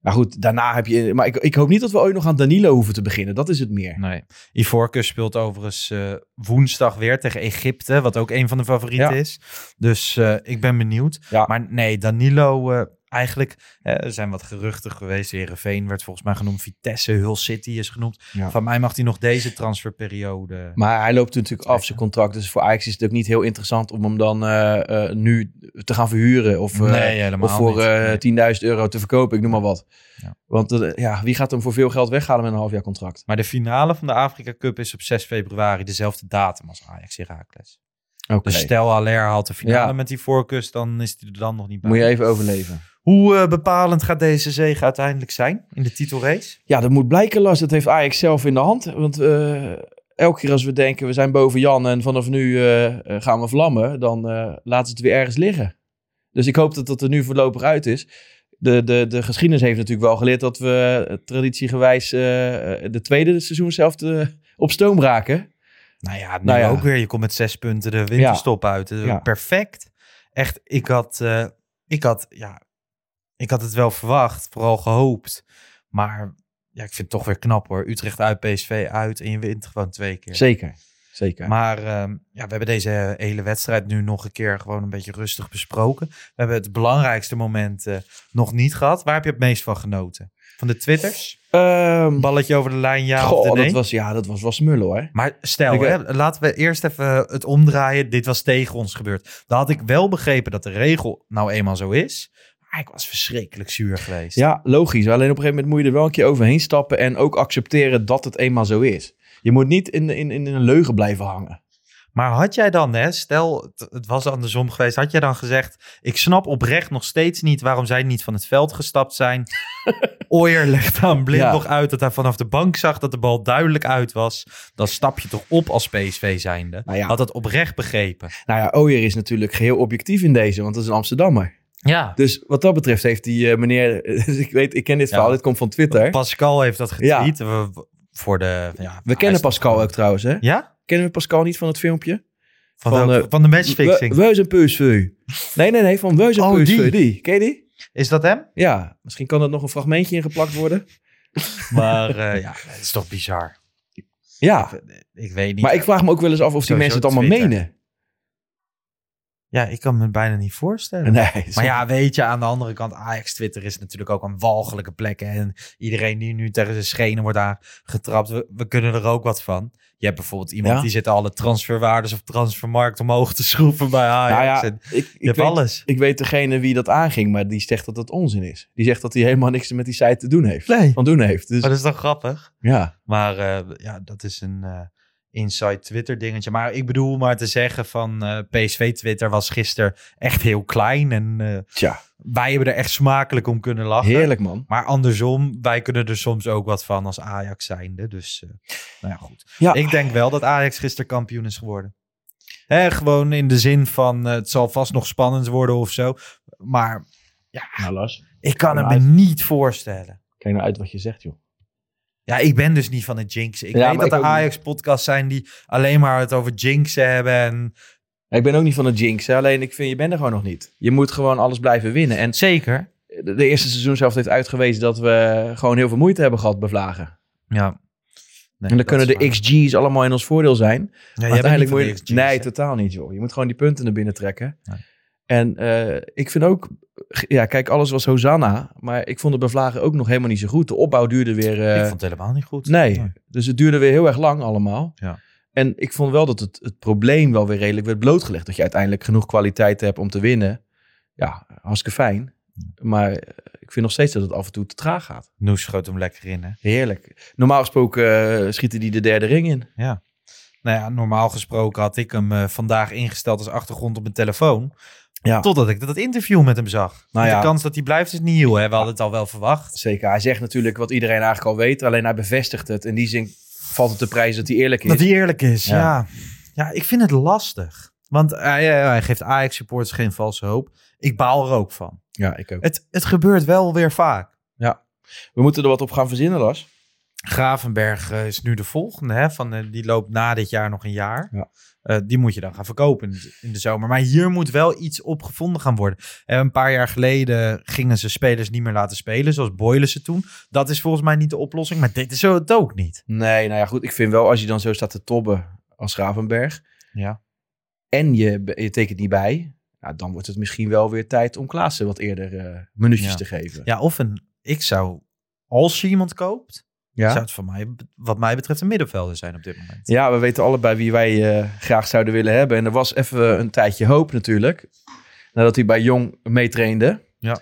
maar goed, daarna heb je... Maar ik, ik hoop niet dat we ooit nog aan Danilo hoeven te beginnen. Dat is het meer. Nee. Ivoorkust speelt overigens woensdag weer tegen Egypte, wat ook een van de favorieten Ja. is. Dus ik ben benieuwd. Ja. Maar nee, Danilo, eigenlijk, eh, er zijn wat geruchten geweest. Heerenveen werd volgens mij genoemd, Vitesse, Hull City is genoemd. Ja. Van mij mag hij nog deze transferperiode... Maar hij loopt natuurlijk af zijn contract. Dus voor Ajax is het ook niet heel interessant om hem dan eh, eh, nu te gaan verhuren. Of, eh, Nee, helemaal of voor niet. eh 10.000 euro te verkopen. Ik noem maar wat. Ja. Want ja, wie gaat hem voor veel geld weghalen met een half jaar contract? Maar de finale van de Afrika Cup is op 6 februari, dezelfde datum als Ajax Heracles. Oké. Dus stel Aller haalt de finale Ja. met die voorkust, dan is hij er dan nog niet bij. Moet je even overleven. Hoe eh, bepalend gaat deze zege uiteindelijk zijn in de titelrace? Ja, dat moet blijken, Lars. Dat heeft Ajax zelf in de hand. Want eh, elke keer als we denken, we zijn boven Jan en vanaf nu eh, gaan we vlammen, dan laten ze het weer ergens liggen. Dus ik hoop dat dat er nu voorlopig uit is. De, de, de geschiedenis heeft natuurlijk wel geleerd dat we traditiegewijs de tweede seizoen zelf te- op stoom raken. Nou ja, nu Nou ja. ook weer. Je komt met zes punten de winterstop uit. Ja. Perfect. Echt, ik had, ik had, ja, ik had het wel verwacht, vooral gehoopt. Maar ja, ik vind het toch weer knap hoor. Utrecht uit, PSV uit en je wint gewoon twee keer. Zeker, zeker. Maar ehm, ja, we hebben deze hele wedstrijd nu nog een keer gewoon een beetje rustig besproken. We hebben het belangrijkste moment eh, nog niet gehad. Waar heb je het meest van genoten? Van de twitters? Ehm, Balletje over de lijn, ja goh, of de nee? dat was, ja, dat was wel smullen hoor. Maar stel, Ik, eh, hè, laten we eerst even het omdraaien. Dit was tegen ons gebeurd. Dan had ik wel begrepen dat de regel nou eenmaal zo is. Ik was verschrikkelijk zuur geweest. Ja, logisch. Alleen op een gegeven moment moet je er wel een keer overheen stappen en ook accepteren dat het eenmaal zo is. Je moet niet in, in, in een leugen blijven hangen. Maar had jij dan, hè, stel het, het was andersom geweest, had jij dan gezegd: Ik snap oprecht nog steeds niet waarom zij niet van het veld gestapt zijn. *laughs* Ooyer legt aan blind Ja. nog uit dat hij vanaf de bank zag dat de bal duidelijk uit was. Dan stap je toch op als PSV zijnde. Nou ja. Had het oprecht begrepen. Nou ja, Ooyer is natuurlijk geheel objectief in deze, want dat is een Amsterdammer. Ja. Dus wat dat betreft heeft die eh, meneer, *laughs* ik weet, ik ken dit Ja. verhaal, dit komt van Twitter. Pascal heeft dat getweet. We, we- voor de, ja, We kennen Pascal ook trouwens, hè? Ja? Kennen we Pascal niet van het filmpje? Van, Van, welke- eh, van de matchfixing. We PSV. Nee, nee, nee, van we zijn Oh, PSV. die. Die. Ken je die? Is dat hem? Ja, misschien kan er nog een fragmentje in geplakt worden. *laughs* Maar eh, ja, het is toch bizar. Ja, Ik weet niet. maar ik vraag me ook wel eens af of die mensen het allemaal Twitter. menen. Ja, ik kan me bijna niet voorstellen. Nee, Maar ja, weet je, aan de andere kant, Ajax Twitter is natuurlijk ook een walgelijke plek. En iedereen die nu tegen zijn schenen wordt aangetrapt, we, we kunnen er ook wat van. Je hebt bijvoorbeeld iemand Ja. die zit alle transferwaardes of transfermarkt omhoog te schroeven bij Ajax. Nou ja, ik, je hebt weet, alles. ik weet degene wie dat aanging, maar die zegt dat het onzin is. Die zegt dat hij helemaal niks met die site te doen heeft. Nee. Van doen heeft. Dus Maar dat is toch grappig? ja. Maar eh, ja, dat is een eh, inside Twitter dingetje. Maar ik bedoel maar te zeggen van eh, PSV Twitter was gisteren echt heel klein. En eh, Tja, wij hebben er echt smakelijk om kunnen lachen. heerlijk man. Maar andersom, wij kunnen er soms ook wat van als Ajax zijnde. Dus eh, nou ja, goed. Ja, Ik denk wel dat Ajax gisteren kampioen is geworden. Hè, gewoon in de zin van het zal vast nog spannend worden of zo. Maar nou Lars, ik kan het Nou, me niet voorstellen. kijk nou uit wat je zegt joh. Ja, ik ben dus niet van het jinxen. Ik Ja, weet dat er. Ajax-podcasts zijn die alleen maar het over jinxen hebben. En... Ik ben ook niet van het jinx, hè. alleen ik vind je bent er gewoon nog niet. Je moet gewoon alles blijven winnen. En Zeker. de, de eerste seizoen zelf heeft uitgewezen dat we gewoon heel veel moeite hebben gehad bij Vlagen. Ja. Nee, en dan kunnen de. XG's allemaal in ons voordeel zijn. Ja, Maar uiteindelijk moet je... de XG's, nee, hè? totaal niet joh. Je moet gewoon die punten naar binnen trekken. Nee. En eh, ik vind ook... Ja, kijk, alles was Hosanna. Maar ik vond het bij Vlagen ook nog helemaal niet zo goed. De opbouw duurde weer... eh, Ik vond het helemaal niet goed. Nee, dus het duurde weer heel erg lang allemaal. Ja. En ik vond wel dat het, het probleem wel weer redelijk werd blootgelegd. Dat je uiteindelijk genoeg kwaliteit hebt om te winnen. Ja, hartstikke fijn. Maar eh, ik vind nog steeds dat het af en toe te traag gaat. Noes schoot hem lekker in, hè? Heerlijk. Normaal gesproken eh, schieten die de derde ring in. Nou ja, normaal gesproken had ik hem eh, vandaag ingesteld als achtergrond op mijn telefoon. Ja. Totdat ik dat interview met hem zag. Nou de ja. kans dat hij blijft is nieuw. Hè? We hadden het al wel verwacht. Zeker. Hij zegt natuurlijk wat iedereen eigenlijk al weet. Alleen hij bevestigt het. In die zin valt het de prijs dat hij eerlijk is. Dat hij eerlijk is, Ja. ja. ja. ik vind het lastig. Want hij, eh, hij geeft Ajax-supporters geen valse hoop. Ik baal er ook van. Ja, ik ook. Het, het gebeurt wel weer vaak. We moeten er wat op gaan verzinnen, Lars. Gravenberg eh, is nu de volgende. Hè? Van, eh, die loopt na dit jaar nog een jaar. Ja. Eh, die moet je dan gaan verkopen in de- in de zomer. Maar hier moet wel iets op gevonden gaan worden. Eh, een paar jaar geleden gingen ze spelers niet meer laten spelen. Zoals Boylissen toen. Dat is volgens mij niet de oplossing. Maar dit is zo het ook niet. Nee, nou ja, goed. Ik vind wel als je dan zo staat te tobben als Gravenberg. Ja. En je, je tekent niet bij. Nou, dan wordt het misschien wel weer tijd om Klaassen wat eerder eh minuutjes Ja. te geven. Ja, of een... Ik zou... Als je iemand koopt... Ja? Zou het van mij, wat mij betreft een middenvelder zijn op dit moment. Ja, we weten allebei wie wij eh, graag zouden willen hebben. En er was even een tijdje hoop natuurlijk. Nadat hij bij Jong meetrainde. Ja.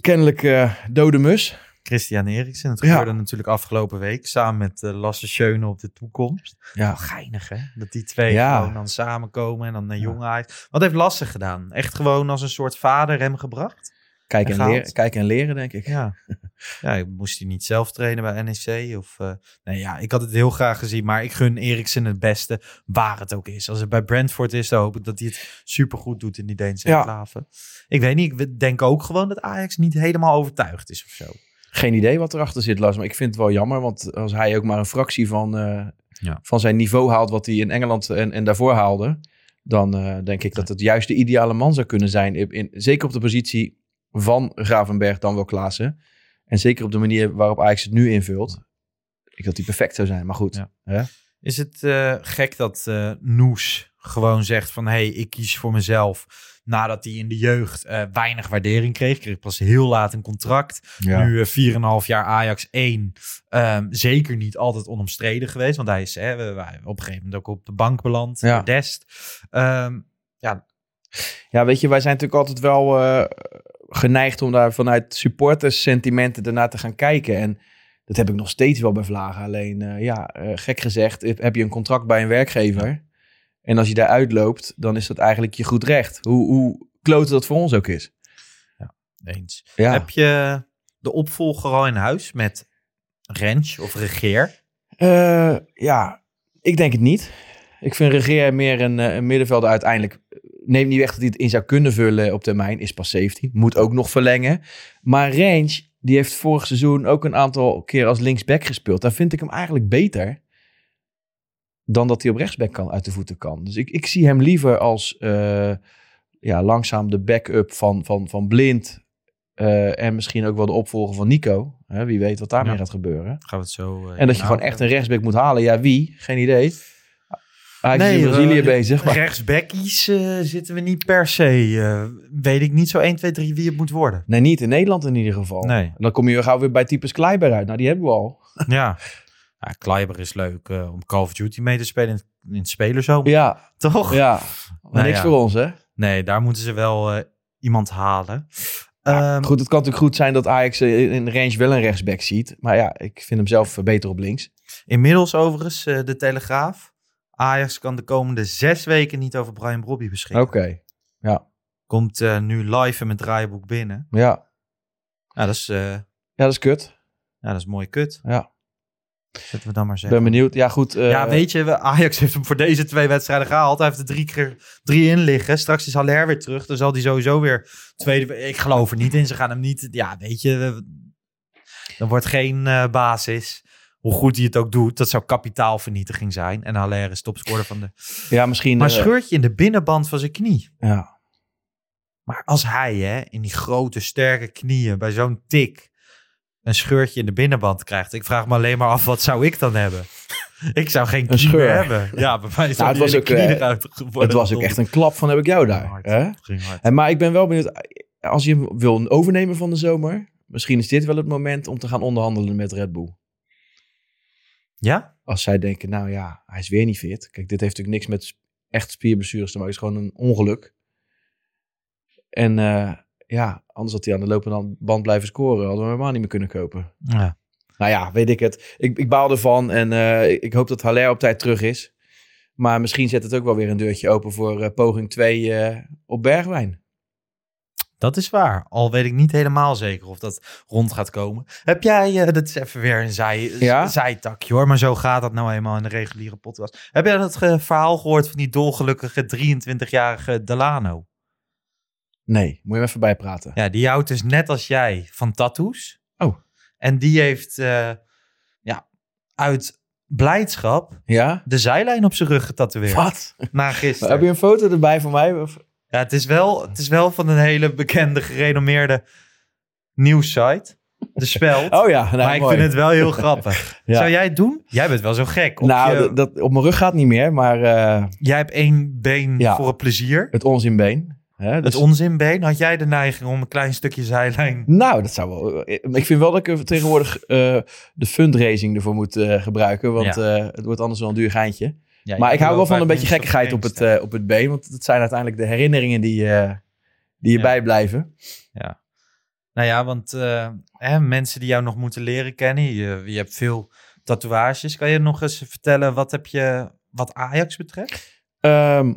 Kennelijk eh, dode mus. Christian Eriksen. Het Ja. gebeurde natuurlijk afgelopen week samen met uh, Lasse Schöne op de toekomst. Ja. Wel geinig hè? Dat die twee Ja. gewoon dan samenkomen en dan naar Jong Ajax. Wat heeft Lasse gedaan? Echt gewoon als een soort vader hem gebracht? Kijken en, En leren, kijken en leren, denk ik. Ja. *laughs* ja, moest hij niet zelf trainen bij NEC? Of, eh, nee, ja, ik had het heel graag gezien, maar ik gun Eriksen het beste waar het ook is. Als het bij Brentford is, dan hoop ik dat hij het supergoed doet in die Deense Ja. enclave. Ik weet niet, ik denk ook gewoon dat Ajax niet helemaal overtuigd is of zo. Geen idee wat erachter zit, Lars. Maar ik vind het wel jammer. Want als hij ook maar een fractie van, eh, Ja. van zijn niveau haalt... wat hij in Engeland en, en daarvoor haalde... dan eh, denk ik dat het juist de ideale man zou kunnen zijn. In, in- zeker op de positie van Gravenberg dan wel Klaassen. En zeker op de manier waarop Ajax het nu invult. Ik dat hij perfect zou zijn. Maar goed. Ja. Hè? Is het eh, gek dat eh Noes gewoon zegt van... hé, hey, ik kies voor mezelf. Nadat hij in de jeugd eh, weinig waardering kreeg. Kreeg pas heel laat een contract. Ja. Nu eh, 4,5 jaar Ajax 1. Ehm, zeker niet altijd onomstreden geweest. Want hij is hè, we- op een gegeven moment ook op de bank beland. Ja. Dest. Ehm, ja, Ja, weet je, wij zijn natuurlijk altijd wel geneigd om daar vanuit supporters sentimenten ernaar te gaan kijken. En dat heb ik nog steeds wel bij Vlagen. Alleen, eh, ja, eh, gek gezegd, heb- je een contract bij een werkgever. En als je daar uitloopt, dan is dat eigenlijk je goed recht. Hoe, hoe klote dat voor ons ook is. eens. Ja. Heb je de opvolger al in huis met Rens of Regeer? Eh, ja, ik denk het niet. Ik vind Regeer meer een, een middenvelder uiteindelijk. Neem niet weg dat hij het in zou kunnen vullen op termijn. Is pas 17. Moet ook nog verlengen. Maar Range, die heeft vorig seizoen ook een aantal keer als linksback gespeeld. Daar vind ik hem eigenlijk beter dan dat hij op rechtsback kan, uit de voeten kan. Dus ik, ik zie hem liever als eh, ja, langzaam de backup van, van, van Blind. eh, en misschien ook wel de opvolger van Nico. Hè, wie weet wat daarmee Ja. gaat gebeuren. Gaan we het zo... eh, En dat je gewoon echt een rechtsback moet halen. Ja, wie? Geen idee. Hij is Nee, in Brazilië bezig. Maar... Rechtsbackies eh, zitten we niet per se. eh, weet ik niet zo 1, 2, 3 wie het moet worden. Nee, niet in Nederland in ieder geval. Nee. Dan kom je gauw weer bij types Kleiber uit. Nou, die hebben we al. *laughs* ja. ja, Kleiber is leuk eh, om Call of Duty mee te spelen in, in het spelerzomer. Ja, Toch? ja. Maar Nou niks ja. voor ons, hè? Nee, daar moeten ze wel iemand halen. Ehm, Goed, het kan natuurlijk goed zijn dat Ajax in de range wel een rechtsback ziet. Maar ja, ik vind hem zelf beter op links. Inmiddels overigens de Telegraaf. Ajax kan de komende zes weken niet over Brian Brobby beschikken. Oké, ja. Komt eh, nu live in mijn draaiboek binnen. Ja. Ja, dat is, eh, ja, dat is kut. ja, dat is mooi kut. Ja. Zetten we dan maar zeggen. ben benieuwd. Ja, goed. eh, ja, weet je, Ajax heeft hem voor deze twee wedstrijden gehaald. Hij heeft er drie keer drie in liggen. Straks is Haller weer terug. Dan zal hij sowieso weer tweede... Ik geloof er niet in. Ze gaan hem niet... Ja, weet je... Er wordt geen eh, basis. Hoe goed hij het ook doet. Dat zou kapitaalvernietiging zijn. En Haller is topscorer van de... Ja, misschien... Maar eh, scheurt je in de binnenband van zijn knie. ja. Maar als hij hè, in die grote sterke knieën bij zo'n tik een scheurtje in de binnenband krijgt. Ik vraag me alleen maar af, wat zou ik dan hebben? Ik zou geen knie scheur. meer hebben. Ja, bij mij is Nou, het was ook, knie eh, eruit geworden. Het was ook echt een klap van heb ik jou daar. Hard. Hè? Ging hard. En, maar ik ben wel benieuwd, als je hem wil overnemen van de zomer, misschien is dit wel het moment om te gaan onderhandelen met Red Bull. Ja? Als zij denken, nou ja, hij is weer niet fit. Kijk, dit heeft natuurlijk niks met echt spierblessures te maken. Het is gewoon een ongeluk. En eh, ja, anders had hij aan de lopende band blijven scoren. Hadden we hem helemaal niet meer kunnen kopen. Ja. Nou ja, weet ik het. Ik, ik baal ervan en eh, ik hoop dat Haller op tijd terug is. Maar misschien zet het ook wel weer een deurtje open voor eh, poging 2 eh, op Bergwijn. Dat is waar. Al weet ik niet helemaal zeker of dat rond gaat komen. Heb jij, eh, dat is even weer een zij, Ja? zijtakje hoor, maar zo gaat dat nou eenmaal in de reguliere podcast. Heb jij dat ge- verhaal gehoord van die dolgelukkige 23-jarige Delano? Nee, moet je even bijpraten. Ja, die houdt dus net als jij van tattoos. Oh. En die heeft eh, ja, uit blijdschap Ja? de zijlijn op zijn rug getatoeëerd. Wat? Na gisteren. Heb je een foto erbij van mij? Of? Ja, het is, wel, het is wel van een hele bekende, gerenommeerde nieuwssite. De Speld. *laughs* Oh ja, nou, maar ik vind het wel heel grappig. *laughs* Ja. Zou jij het doen? Jij bent wel zo gek. Op nou, je- dat, op mijn rug gaat niet meer, maar eh, jij hebt één been Ja. voor het plezier. het onzinbeen. Hè, Het dus- onzinbeen. Had jij de neiging om een klein stukje zijlijn... Nou, dat zou wel. Ik vind wel dat ik tegenwoordig eh, de fundraising ervoor moet eh, gebruiken. Want Ja. het wordt anders wel een duur geintje. Ja, maar ik hou wel van een beetje gekkigheid op het, eh, op het been. Want het zijn uiteindelijk de herinneringen die, eh, die je bijblijven. Ja. Nou ja, want eh, hè, mensen die jou nog moeten leren kennen, je, je hebt veel tatoeages. Kan je nog eens vertellen, wat heb je, wat Ajax betreft? Ehm,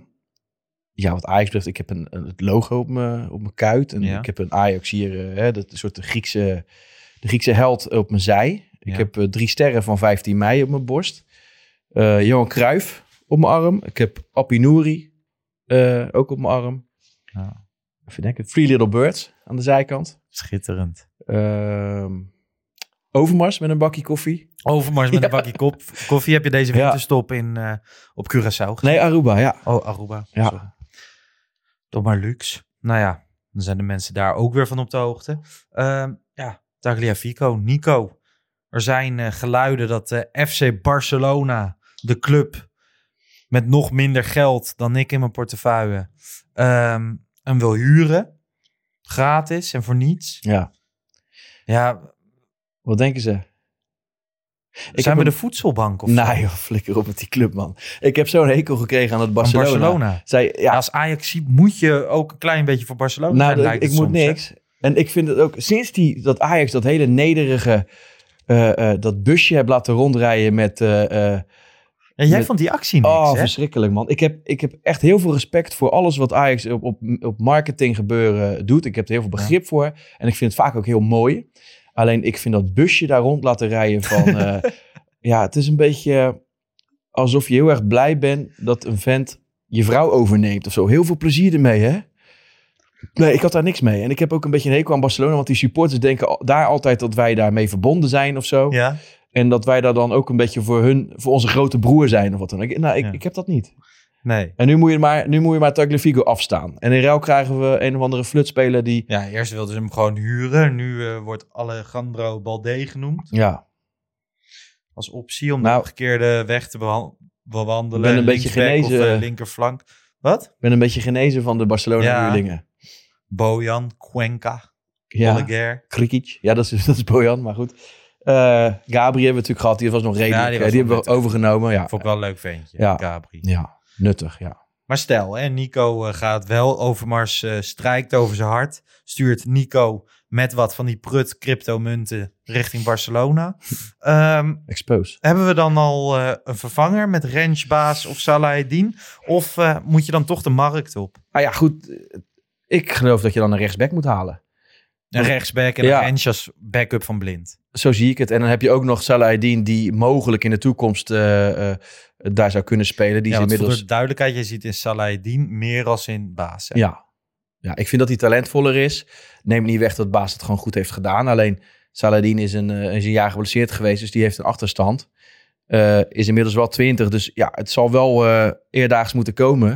ja, wat Ajax betreft, ik heb een, een- het logo op mijn, op mijn kuit. En Ja. ik heb een Ajax hier, hè, dat een soort de Griekse, de Griekse held op mijn zij. Ik Ja. heb drie sterren van 15 mei op mijn borst. Eh, Johan Cruijff op mijn arm. Ik heb Appie Nouri eh, ook op mijn arm. Ja. Even denken. Three Little Birds aan de zijkant. Schitterend. Ehm, Overmars met een bakje koffie. Overmars met *laughs* Ja. een bakje kop, koffie heb je deze winterstop in, eh, op Curaçao gezien? Nee, Aruba, ja. Oh, Aruba. Ja. Sorry. Toch maar luxe. Nou ja, dan zijn de mensen daar ook weer van op de hoogte. Ehm, ja, Tagliafico, Nico. Er zijn geluiden dat de FC Barcelona, de club met nog minder geld dan ik in mijn portefeuille, ehm hem wil huren. Gratis en voor niets. Ja. Ja, Wat denken ze? zijn heb we een- de voedselbank of Nou joh, flikker op met die club, man. Ik heb zo'n hekel gekregen aan het Barcelona. Barcelona? Zij, Ja, ja, als Ajax moet je ook een klein beetje voor Barcelona nou, zijn, ik, lijkt ik moet hè? niks. En ik vind het ook, sinds die, dat Ajax dat hele nederige, eh, eh, dat busje heeft laten rondrijden met... eh, Ja, jij Met- vond die actie niks, oh, hè? verschrikkelijk man. Ik heb, ik heb echt heel veel respect voor alles wat Ajax op, op, op marketing gebeuren doet. Ik heb er heel veel begrip voor. En ik vind het vaak ook heel mooi. Alleen ik vind dat busje daar rond laten rijden van... *laughs* eh, ja, het is een beetje alsof je heel erg blij bent dat een vent je vrouw overneemt of zo. Heel veel plezier ermee, hè? Nee, ik had daar niks mee. En ik heb ook een beetje een hekel aan Barcelona, want die supporters denken daar altijd dat wij daarmee verbonden zijn of zo. Ja, En dat wij daar dan ook een beetje voor hun, voor onze grote broer zijn of wat dan ook. Nou, ik, Ja. ik heb dat niet. nee. En nu moet je maar, nu moet je maar Tagliafico afstaan. En in ruil krijgen we een of andere flutspeler die... Ja, eerst wilden ze hem gewoon huren. Nu eh, wordt Alejandro Balde genoemd Ja, als optie om Nou, de omgekeerde weg te bewandelen. ben een beetje genezen. Of, eh, linkerflank. Wat? ik ben een beetje genezen van de Barcelona-huurlingen. Bojan, Cuenca, Ja, Oleguer. Krikic. Ja, dat is, *laughs* dat is Bojan, maar goed. Eh Gabri hebben we natuurlijk gehad. Die was nog redelijk. Ja, die eh, was die hebben we overgenomen. Ja, Vond ik wel een leuk ventje, Ja. Gabri. ja nuttig, ja. Maar stel, hè, Nico eh, gaat wel, Overmars strijkt over zijn hart. Stuurt Nico met wat van die prut cryptomunten richting Barcelona. *laughs* Ehm, Expose. hebben we dan al een vervanger met Rensbaas of Salahedin? Of moet je dan toch de markt op? Ah ja, goed. Ik geloof dat je dan een rechtsback moet halen. Een rechtsback en Ja. een als backup van Blind. Zo zie ik het. En dan heb je ook nog Salahedin die mogelijk in de toekomst eh, eh, daar zou kunnen spelen. Die ja, is voor inmiddels... de duidelijkheid, je ziet in Salahedin meer als in Baas. hè? Ja. ja, ik vind dat hij talentvoller is. Neem niet weg dat Baas het gewoon goed heeft gedaan. Alleen Saladin is een, eh, is een jaar geblesseerd geweest, dus die heeft een achterstand. Is inmiddels wel 20, dus ja, het zal wel eerdaags moeten komen.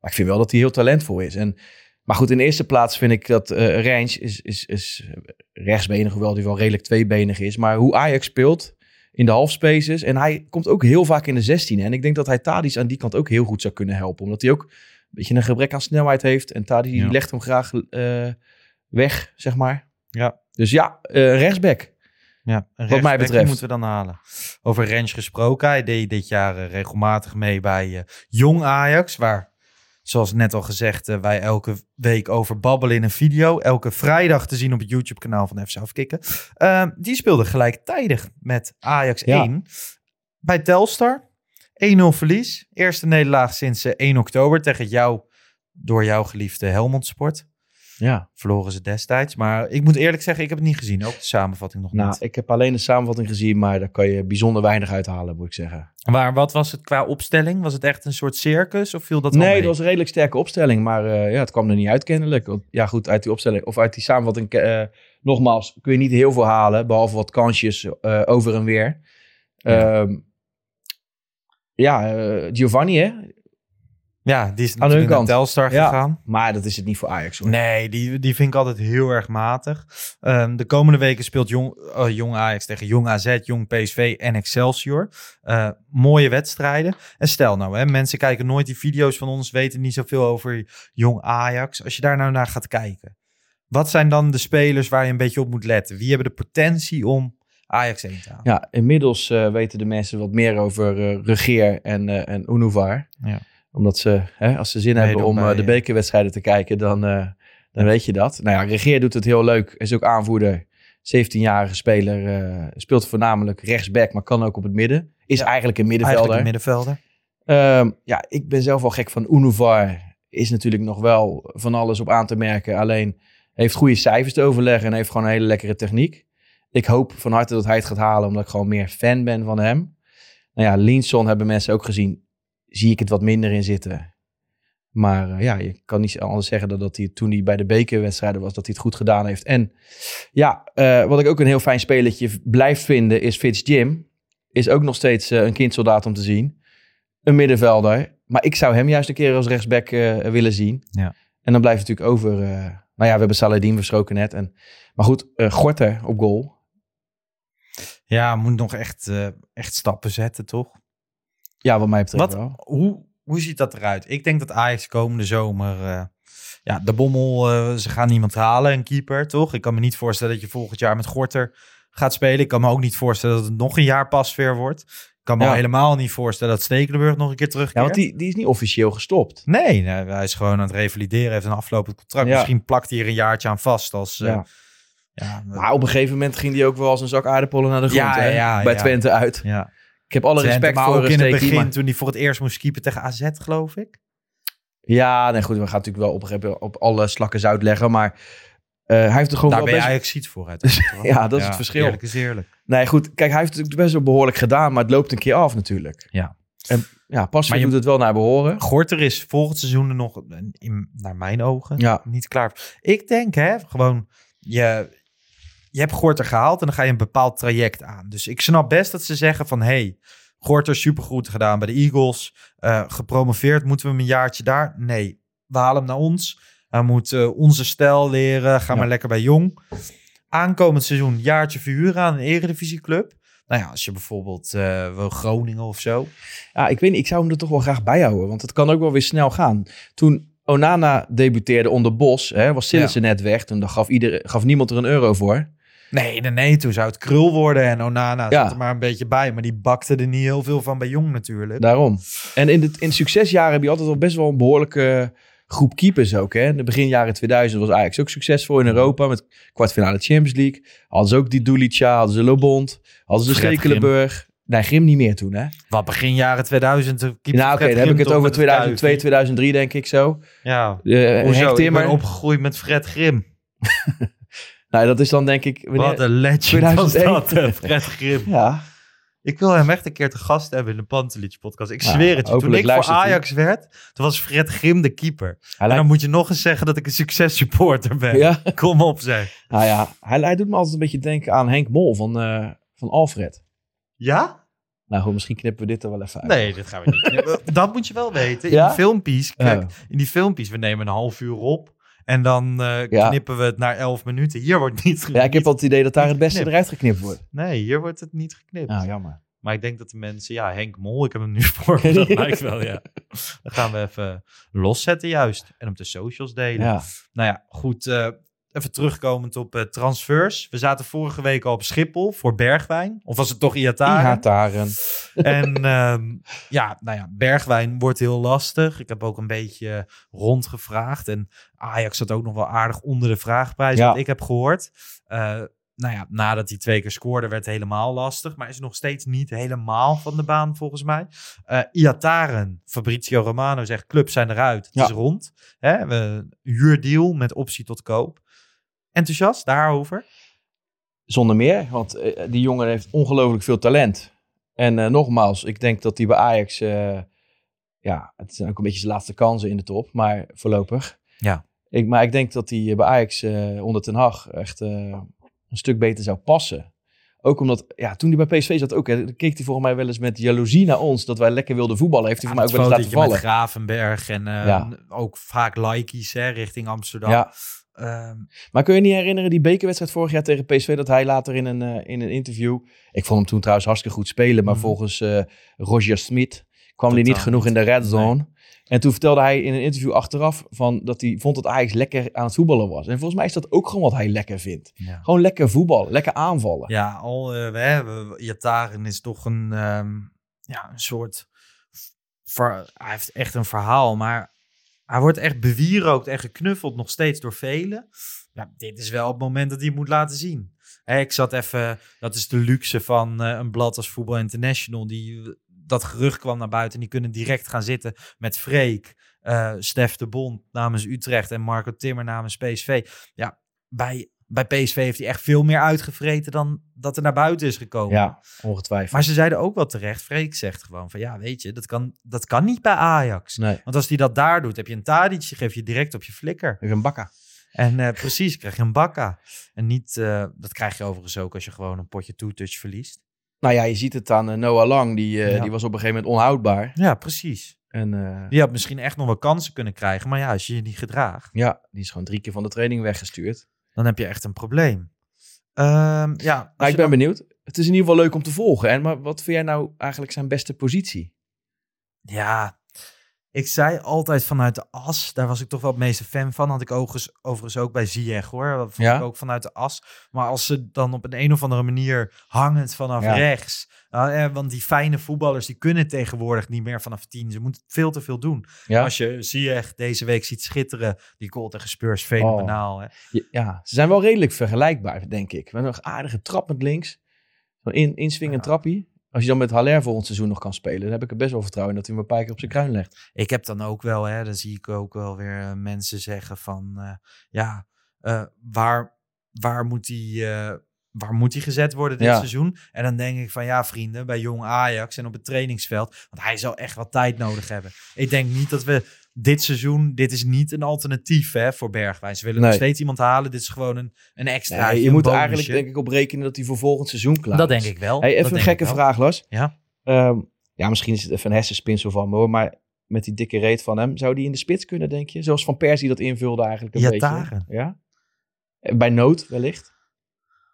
Maar ik vind wel dat hij heel talentvol is. En, maar goed, in de eerste plaats vind ik dat Reins is, is, is rechtsbenig, hoewel hij wel redelijk tweebenig is. Maar hoe Ajax speelt in de halfspaces. En hij komt ook heel vaak in de 16. En ik denk dat hij Tadis aan die kant ook heel goed zou kunnen helpen. Omdat hij ook een beetje een gebrek aan snelheid heeft. En Tadis Ja. legt hem graag eh, weg, zeg maar. Ja. Dus ja, eh, rechtsback. Ja, een Wat mij betreft. moeten we dan halen. Over Rens gesproken. Hij deed dit jaar regelmatig mee bij Jong Ajax. Waar, zoals net al gezegd, eh, wij elke week over babbelen in een video. Elke vrijdag te zien op het YouTube kanaal van FC Afkikken. Eh, die speelde gelijktijdig met Ajax Ja. 1 bij Telstar. 1-0 verlies. Eerste nederlaag sinds eh, 1 oktober tegen jou, door jouw geliefde Helmond Sport. Ja. Verloren ze destijds. Maar ik moet eerlijk zeggen, ik heb het niet gezien. Ook de samenvatting nog Nou, niet. ik heb alleen de samenvatting gezien, maar daar kan je bijzonder weinig uithalen, moet ik zeggen. Maar wat was het qua opstelling? Was het echt een soort circus of viel dat nee, dat was een redelijk sterke opstelling, maar eh, ja, het kwam er niet uit kennelijk. Ja, goed, uit die opstelling, of uit die samenvatting, eh, nogmaals, kun je niet heel veel halen, behalve wat kansjes eh, over en weer. Ja. Ehm, Ja, Giovanni, hè? Ja, die is hun natuurlijk naar kant. Telstar Ja. gegaan. Maar dat is het niet voor Ajax, hoor. Nee, die, die vind ik altijd heel erg matig. Ehm, de komende weken speelt Jong, eh, Jong Ajax tegen Jong AZ, Jong PSV en Excelsior. Eh, mooie wedstrijden. En stel nou, hè, mensen kijken nooit die video's van ons, weten niet zoveel over Jong Ajax. Als je daar nou naar gaat kijken, wat zijn dan de spelers waar je een beetje op moet letten? Wie hebben de potentie om Ajax heen te halen? Ja, inmiddels eh, weten de mensen wat meer over eh Regeer en, eh en Unuvar. Ja. Omdat ze, hè, als ze zin hebben om bij, eh, de bekerwedstrijden te kijken, dan, eh, dan weet je dat. Nou ja, Regeer doet het heel leuk. Is ook aanvoerder. 17-jarige speler. eh, speelt voornamelijk rechtsback, maar kan ook op het midden. Is eigenlijk een middenvelder. Eigenlijk een middenvelder. Ehm, ja, ik ben zelf wel gek van Unuvar. Is natuurlijk nog wel van alles op aan te merken. Alleen heeft goede cijfers te overleggen en heeft gewoon een hele lekkere techniek. Ik hoop van harte dat hij het gaat halen, omdat ik gewoon meer fan ben van hem. Nou ja, Linson hebben mensen ook gezien. Zie ik het wat minder in zitten. Maar eh, ja, je kan niet anders zeggen dan dat hij toen hij bij de bekerwedstrijden was, dat hij het goed gedaan heeft. En ja, eh, wat ik ook een heel fijn spelletje blijf vinden, is Fitz Jim. Is ook nog steeds eh, een kindsoldaat om te zien een middenvelder. Maar ik zou hem juist een keer als rechtsback willen zien. Ja. En dan blijft het natuurlijk over... nou ja, we hebben Saladin besproken net. En, maar goed, Gorter op goal. Ja, moet nog echt, echt stappen zetten, toch? Ja, wat mij betreft Wat, wel. hoe, hoe ziet dat eruit? Ik denk dat Ajax komende zomer... eh, ja, de Bommel, eh, ze gaan niemand halen, een keeper, toch? Ik kan me niet voorstellen dat je volgend jaar met Gorter gaat spelen. Ik kan me ook niet voorstellen dat het nog een jaar pasveer wordt. Ik kan me Ja. helemaal niet voorstellen dat Stekelenburg nog een keer terugkeert. Ja, want die, die is niet officieel gestopt. Nee, hij is gewoon aan het revalideren, heeft een aflopend contract. Ja. Misschien plakt hij er een jaartje aan vast als... eh, Ja. ja, Maar op een gegeven moment ging hij ook wel als een zak aardappelen naar de grond. Ja, hè? Bij. Twente uit. ja. Ik heb alle respect maar voor ook in het begin, maar- toen hij voor het eerst moest keeper tegen AZ, geloof ik. Ja, nee, goed. We gaan natuurlijk wel op, op alle slakken zout leggen. Maar eh, hij heeft er gewoon Daar wel ben je best... Ajax ziet? *laughs* Ja, dat is het verschil. Eerlijk is eerlijk. Nee, goed. Kijk, hij heeft het best wel behoorlijk gedaan. Maar het loopt een keer af natuurlijk. Ja. En ja, pas je- doet het wel naar behoren. Gorter is volgend seizoen er nog, in, naar mijn ogen, Ja. niet klaar. Ik denk, hè, gewoon, je, je hebt Gorter gehaald en dan ga je een bepaald traject aan. Dus ik snap best dat ze zeggen van, hey, Gorter supergoed gedaan bij de Eagles, eh, gepromoveerd, moeten we hem een jaartje daar? Nee, we halen hem naar ons. Hij moet eh, onze stijl leren, ga Ja. maar lekker bij Jong. Aankomend seizoen jaartje verhuren aan een eredivisieclub. Nou ja, als je bijvoorbeeld eh, wil Groningen of zo. Ja, ik weet niet. Ik zou hem er toch wel graag bij houden. Want het kan ook wel weer snel gaan. Toen Onana debuteerde onder Bos, hè, was Sillissen net weg. Toen gaf, ieder, gaf niemand er een euro voor. Nee, nee, nee. Toen zou het krul worden en Onana Ja. zat er maar een beetje bij. Maar die bakte er niet heel veel van bij Jong natuurlijk. Daarom. En in de, in succesjaren heb je altijd wel best wel een behoorlijke groep keepers ook. Hè. In de begin jaren 2000 was Ajax ook succesvol in Europa. Met kwartfinale Champions League. Hadden ze ook die Dulica, hadden ze Lobond. Hadden ze Fred Stekelenburg. Nee, Grim niet meer toen hè. Wat begin jaren 2000. toen keepte nou oké, dan heb ik het over met het 2002, kuifje. 2003 denk ik zo. Ja. Uh, Hoezo? Ik ben opgegroeid met Fred Grim. *laughs* Nou, dat is dan denk ik... wanneer- Wat een legend 2001. was dat, Fred Grim. Ja. Ik wil hem echt een keer te gast hebben in de Pantelich podcast. Ik zweer het je. Toen ik voor hij. Ajax werd, toen was Fred Grim de keeper. Hij En lijkt, dan moet je nog eens zeggen dat ik een successupporter ben. ja, Kom op zeg. nou ja, hij, hij doet me altijd een beetje denken aan Henk Mol van, eh, van Alfred. Ja? Nou goed, misschien knippen we dit er wel even uit. Nee, dat gaan we niet. knippen. *laughs* dat moet je wel weten. In Ja? die filmpjes, kijk, Ja. in die filmpjes, we nemen een half uur op. En dan eh, Ja. knippen we het naar elf minuten. Hier wordt niet Ja, ik heb al het idee dat daar het beste eruit geknipt wordt. Nee, hier wordt het niet geknipt. Nou, jammer. Maar ik denk dat de mensen... Ja, Henk Mol, ik heb hem nu *laughs* voor me. Dat lijkt wel, ja. *laughs* Dan gaan we even loszetten juist. En op de socials delen. Ja. Nou ja, goed. eh, even terugkomend op eh, transfers. We zaten vorige week al op Schiphol voor Bergwijn. Of was het toch Iataren? Ihataren. En ehm, ja, nou ja, Bergwijn wordt heel lastig. Ik heb ook een beetje rondgevraagd. En Ajax zat ook nog wel aardig onder de vraagprijs, Ja. wat ik heb gehoord. Eh, nou ja, nadat hij twee keer scoorde, werd het helemaal lastig. Maar is nog steeds niet helemaal van de baan, volgens mij. Eh Iataren, Fabrizio Romano zegt, clubs zijn eruit. Het Ja. is rond. Hè? We, huurdeal met optie tot koop. Enthousiast daarover? Zonder meer, want eh, die jongen heeft ongelooflijk veel talent. En eh, nogmaals, ik denk dat hij bij Ajax... eh, ja, het zijn ook een beetje zijn laatste kansen in de top, maar voorlopig. Ja. Ik, maar ik denk dat hij bij Ajax onder Ten Hag echt een stuk beter zou passen. Ook omdat, ja, toen hij bij PSV zat ook, hè, keek hij volgens mij wel eens met jaloezie naar ons, dat wij lekker wilden voetballen. Heeft hij Ja, voor mij ook wel eens laten vallen. met Gravenberg en Ja. ook vaak likeys hè, richting Amsterdam. Ja. Ehm, Maar kun je niet herinneren die bekerwedstrijd vorig jaar tegen PSV, dat hij later in een, eh, in een interview, ik vond hem toen trouwens hartstikke goed spelen, maar Mhm. volgens eh, Roger Smit kwam hij niet genoeg in de red zone. En toen vertelde hij in een interview achteraf van dat hij vond dat Ajax lekker aan het voetballen was. En volgens mij is dat ook gewoon wat hij lekker vindt. ja. Gewoon lekker voetballen, lekker aanvallen. Ja, al eh, we hebben is toch een, ehm, ja, een soort. ver- hij heeft echt een verhaal, maar hij wordt echt bewierookt en geknuffeld nog steeds door velen. Dit is wel het moment dat hij het moet laten zien. Hè, ik zat even, dat is de luxe van eh, een blad als Voetbal International. Die, dat gerucht kwam naar buiten en die kunnen direct gaan zitten met Freek, eh Stef de Bond namens Utrecht en Marco Timmer namens PSV. Ja, bij, bij PSV heeft hij echt veel meer uitgevreten dan dat er naar buiten is gekomen. Ja, ongetwijfeld. Maar ze zeiden ook wel terecht, Freek zegt gewoon van ja, weet je, dat kan, dat kan niet bij Ajax. nee, Want als hij dat daar doet, heb je een Tadic, je geeft je direct op je flikker. even een bakka. En eh, precies, krijg je een bakka. En niet, eh, dat krijg je overigens ook als je gewoon een potje two-touch verliest. Nou ja, je ziet het aan eh, Noah Lang, die, Ja. die was op een gegeven moment onhoudbaar. Ja, precies. En Die had misschien echt nog wel kansen kunnen krijgen. Maar ja, als je je niet gedraagt, ja, die is gewoon drie keer van de training weggestuurd. Dan heb je echt een probleem. Ehm, ja, je ik ben dan- benieuwd. Het is in ieder geval leuk om te volgen. En maar wat vind jij nou eigenlijk zijn beste positie? Ja, ik zei altijd vanuit de as. Daar was ik toch wel het meeste fan van. Had ik overigens, ook bij Ziyech hoor. Dat vond Ja? ik ook vanuit de as. Maar als ze dan op een, een of andere manier hangend vanaf Ja. rechts. Nou, eh, want die fijne voetballers die kunnen tegenwoordig niet meer vanaf tien. Ze moeten veel te veel doen. Ja, Als je Ziyech deze week ziet schitteren. Die goal tegen Spurs, fenomenaal. Hè? Je- ja ze zijn wel redelijk vergelijkbaar, denk ik. Met een aardige trap met links. Zo'n in, inswingend trappie. Als je dan met Haller volgend seizoen nog kan spelen, dan heb ik er best wel vertrouwen in dat hij een paar keer op zijn kruin legt. Ik heb dan ook wel, hè, dan zie ik ook wel weer eh, mensen zeggen van, eh, ja, eh, waar, waar, moet eh, waar moet hij gezet worden dit Ja. seizoen? En dan denk ik van, ja vrienden, bij jong Ajax en op het trainingsveld, want hij zal echt wat tijd nodig hebben. Ik denk niet dat we dit seizoen, dit is niet een alternatief hè, voor Bergwijn. Ze willen nog Nee. steeds iemand halen, dit is gewoon een, een extra. Ja, je moet eigenlijk denk ik op rekenen dat hij voor volgend seizoen klaar Dat is. denk ik wel. Hey, Dat even een gekke vraag, Lars. Ja. Ehm, ja, misschien is het even een hersenspinsel van me hoor, maar met die dikke reet van hem, zou die in de spits kunnen, denk je? Zoals Van Persie dat invulde eigenlijk een Iataren. beetje. Ja? Eh, Bij nood wellicht.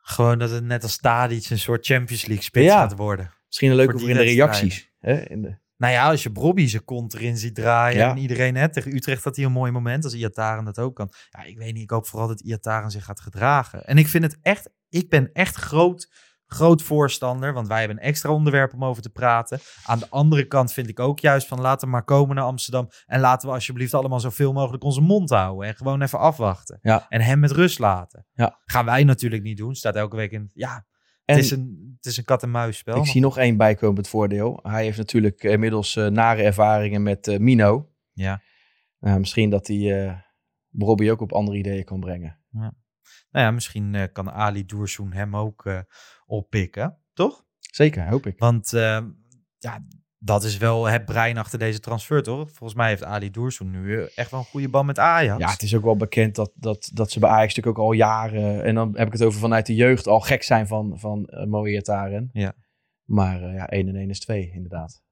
Gewoon dat het net als Tadic een soort Champions League spits Ja. gaat worden. Misschien een leuke Voor voor in de reacties. Hè? In de... Nou ja, als je Bobby zijn kont erin ziet draaien Ja. en iedereen hè, tegen Utrecht had hij een mooi moment als Iataren dat ook kan. Ja, ik weet niet, ik hoop vooral dat Iataren zich gaat gedragen. En ik vind het echt, ik ben echt groot, groot voorstander, want wij hebben een extra onderwerp om over te praten. Aan de andere kant vind ik ook juist van laten we maar komen naar Amsterdam en laten we alsjeblieft allemaal zoveel mogelijk onze mond houden en gewoon even afwachten. Ja. En hem met rust laten. Ja. Gaan wij natuurlijk niet doen, staat elke week in, ja, En het is een, het is een kat-en-muis spel. ik zie nog één bijkomend voordeel. Hij heeft natuurlijk inmiddels eh, nare ervaringen met eh, Mino. Ja. Nou, misschien dat hij eh Bobby ook op andere ideeën kan brengen. Nou ja, misschien eh, kan Ali Doersoen hem ook eh, oppikken, toch? Zeker, hoop ik. Want eh, ja, dat is wel het brein achter deze transfer, toch? Volgens mij heeft Ali Doersoen nu eh, echt wel een goede band met Ajax. Ja, het is ook wel bekend dat, dat, dat ze bij Ajax natuurlijk ook al jaren, en dan heb ik het over vanuit de jeugd, al gek zijn van, van uh. Ja. Maar uh, ja, 1 en 1 is 2, inderdaad.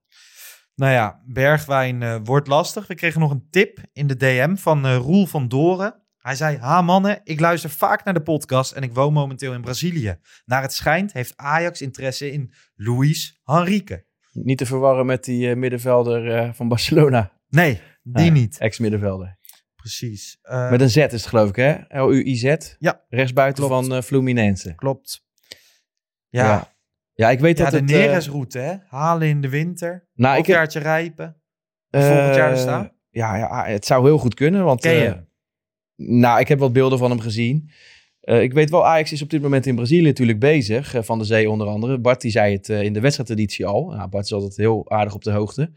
Nou ja, Bergwijn uh, wordt lastig. We kregen nog een tip in de DM van uh, Roel van Doren. Hij zei, ha mannen, ik luister vaak naar de podcast en ik woon momenteel in Brazilië. Naar het schijnt heeft Ajax interesse in Luis Henrique. Niet te verwarren met die uh, middenvelder uh, van Barcelona. Nee, die niet. Ex-middenvelder. Precies. Uh, met een Z is het geloof ik hè? L-U-I-Z. Ja. Rechtsbuiten klopt. van uh, Fluminense. Klopt. Ja. ja. Ja, ik weet ja, dat de het... Neres-route, hè? Halen in de winter. Nou, een jaartje rijpen. Volgend jaar er staan. Ja, ja, het zou heel goed kunnen. Want, Ken je? nou, ik heb wat beelden van hem gezien. Eh, ik weet wel, Ajax is op dit moment in Brazilië natuurlijk bezig. eh, van de Zee onder andere. Bart die zei het eh, in de wedstrijdeditie al. Nou, Bart is altijd heel aardig op de hoogte.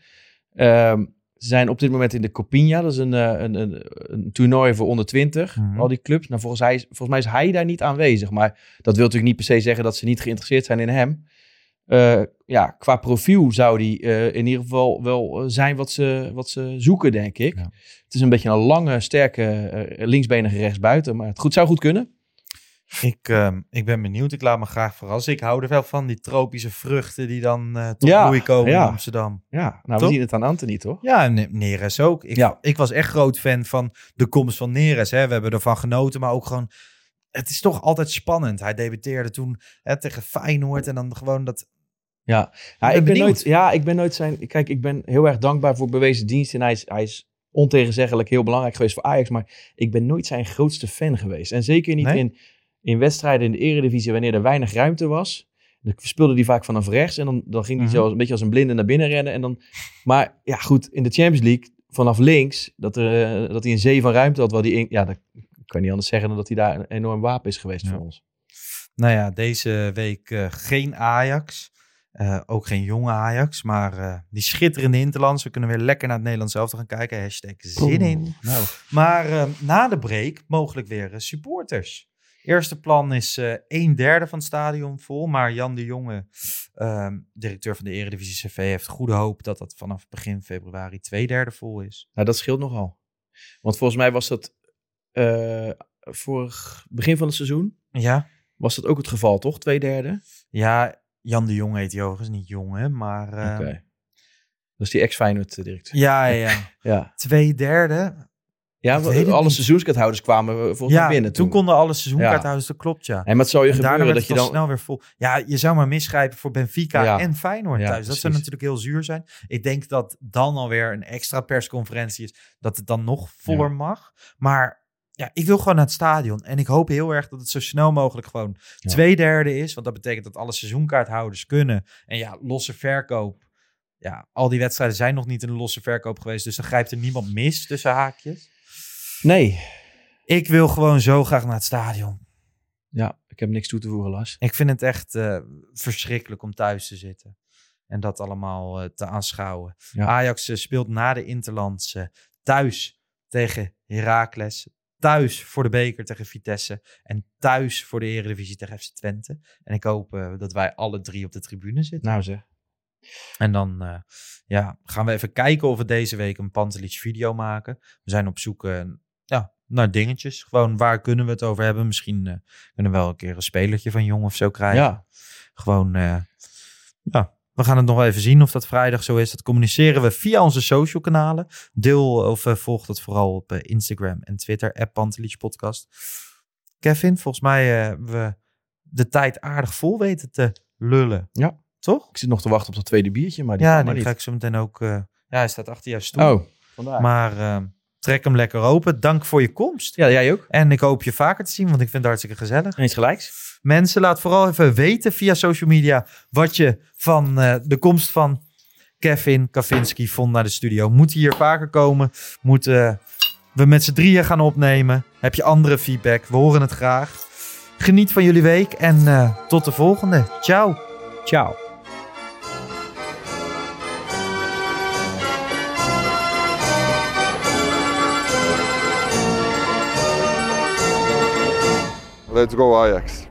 Ehm, ze zijn op dit moment in de Copinha. Dat is een, een, een, een toernooi voor onder 20. Mhm. Al die clubs. Nou, volgens, hij, volgens mij is hij daar niet aanwezig. Maar dat wil natuurlijk niet per se zeggen dat ze niet geïnteresseerd zijn in hem. Ja, qua profiel zou die in ieder geval wel zijn wat ze, wat ze zoeken, denk ik. Ja. Het is een beetje een lange, sterke linksbenige rechtsbuiten. Maar het goed, zou goed kunnen. Ik, ehm, ik ben benieuwd. Ik laat me graag verrassen. Ik hou er wel van, die tropische vruchten die dan eh tot Ja, bloei komen ja. in Amsterdam. Ja, nou, Toch? we zien het aan Anthony, toch? Ja, en Neres ook. Ik, Ja. ik was echt groot fan van de komst van Neres. Hè. We hebben ervan genoten, maar ook gewoon... Het is toch altijd spannend. Hij debuteerde toen hè, tegen Feyenoord en dan gewoon dat... Ja, ik, ben nooit, ja ik ben nooit zijn... Kijk, ik ben heel erg dankbaar voor bewezen dienst. En hij is, hij is ontegenzeggelijk heel belangrijk geweest voor Ajax. Maar ik ben nooit zijn grootste fan geweest. En zeker niet Nee? in, in wedstrijden in de eredivisie wanneer er weinig ruimte was. Dan speelde hij vaak vanaf rechts. En dan, dan ging hij Mhm. zo een beetje als een blinde naar binnen rennen. En dan, maar ja, goed, in de Champions League vanaf links... Dat, er, eh, dat hij een zee van ruimte had. Waar die in, ja, dat, kan niet anders zeggen dan dat hij daar een enorm wapen is geweest Ja. voor ons. Nou ja, deze week eh, geen Ajax. Eh, ook geen jonge Ajax, maar eh, die schitterende Interlands. We kunnen weer lekker naar het Nederlands zelf gaan kijken. Hashtag zin in. Nou, Maar na de break mogelijk weer supporters. Eerste plan is eh een derde van het stadion vol. Maar Jan de Jonge, ehm, directeur van de Eredivisie CV, heeft goede hoop dat dat vanaf begin februari twee derde vol is. Nou, dat scheelt nogal. Want volgens mij was dat eh vorig begin van het seizoen Ja, was dat ook het geval, toch? Twee derde. ja Jan de Jonge heet hij overigens, niet Jonge, maar... eh, Oké. Dat is die ex-Feyenoord directeur. Ja, ja, ja. *laughs* Ja, Twee derde. Ja alle seizoenskaarthouders kwamen we volgens Ja, mij binnen toen toen. konden alle seizoenkaarthouders, dat klopt ja. En het zou je En gebeuren dat je dan... snel weer vol. Ja, je zou maar misgrijpen voor Benfica Ja. en Feyenoord Ja, thuis. Dat zou natuurlijk heel zuur zijn. Ik denk dat dan alweer een extra persconferentie is, dat het dan nog voller mag. Maar ja, ik wil gewoon naar het stadion. En ik hoop heel erg dat het zo snel mogelijk gewoon twee derde is. Want dat betekent dat alle seizoenkaarthouders kunnen. En ja, losse verkoop. Ja, al die wedstrijden zijn nog niet in een losse verkoop geweest. Dus dan grijpt er niemand mis tussen haakjes. Nee. Ik wil gewoon zo graag naar het stadion. Ja, ik heb niks toe te voegen, Lars. Ik vind het echt eh, verschrikkelijk om thuis te zitten. En dat allemaal eh, te aanschouwen. Ja. Ajax eh, speelt na de Interlands eh, thuis tegen Heracles. Thuis voor de beker tegen Vitesse. En thuis voor de Eredivisie tegen FC Twente. En ik hoop dat wij alle drie op de tribune zitten. Nou zeg. En dan ja, gaan we even kijken of we deze week een Pantelic video maken. We zijn op zoek ja, naar dingetjes. Gewoon waar kunnen we het over hebben. Misschien eh, kunnen we wel een keer een spelertje van Jong of zo krijgen. Ja. Gewoon, eh, ja, we gaan het nog even zien of dat vrijdag zo is. Dat communiceren we via onze social kanalen. Deel of eh, volg dat vooral op Instagram en Twitter, app Podcast. Kevin, volgens mij hebben we de tijd aardig vol weten te lullen. Ja. Toch? Ik zit nog te wachten op dat tweede biertje, maar die Ja, die ga ik zo meteen ook... ja, hij staat achter jouw stoel. Oh, vandaar. Maar eh, trek hem lekker open. Dank voor je komst. Ja, jij ook? En ik hoop je vaker te zien, want ik vind het hartstikke gezellig. Eens gelijks. Mensen, laat vooral even weten via social media wat je van eh, de komst van Kevin Kavinski vond naar de studio. Moet hij hier vaker komen? Moeten we met z'n drieën gaan opnemen? Heb je andere feedback? We horen het graag. Geniet van jullie week en eh, tot de volgende. Ciao. Ciao. Let's go Ajax.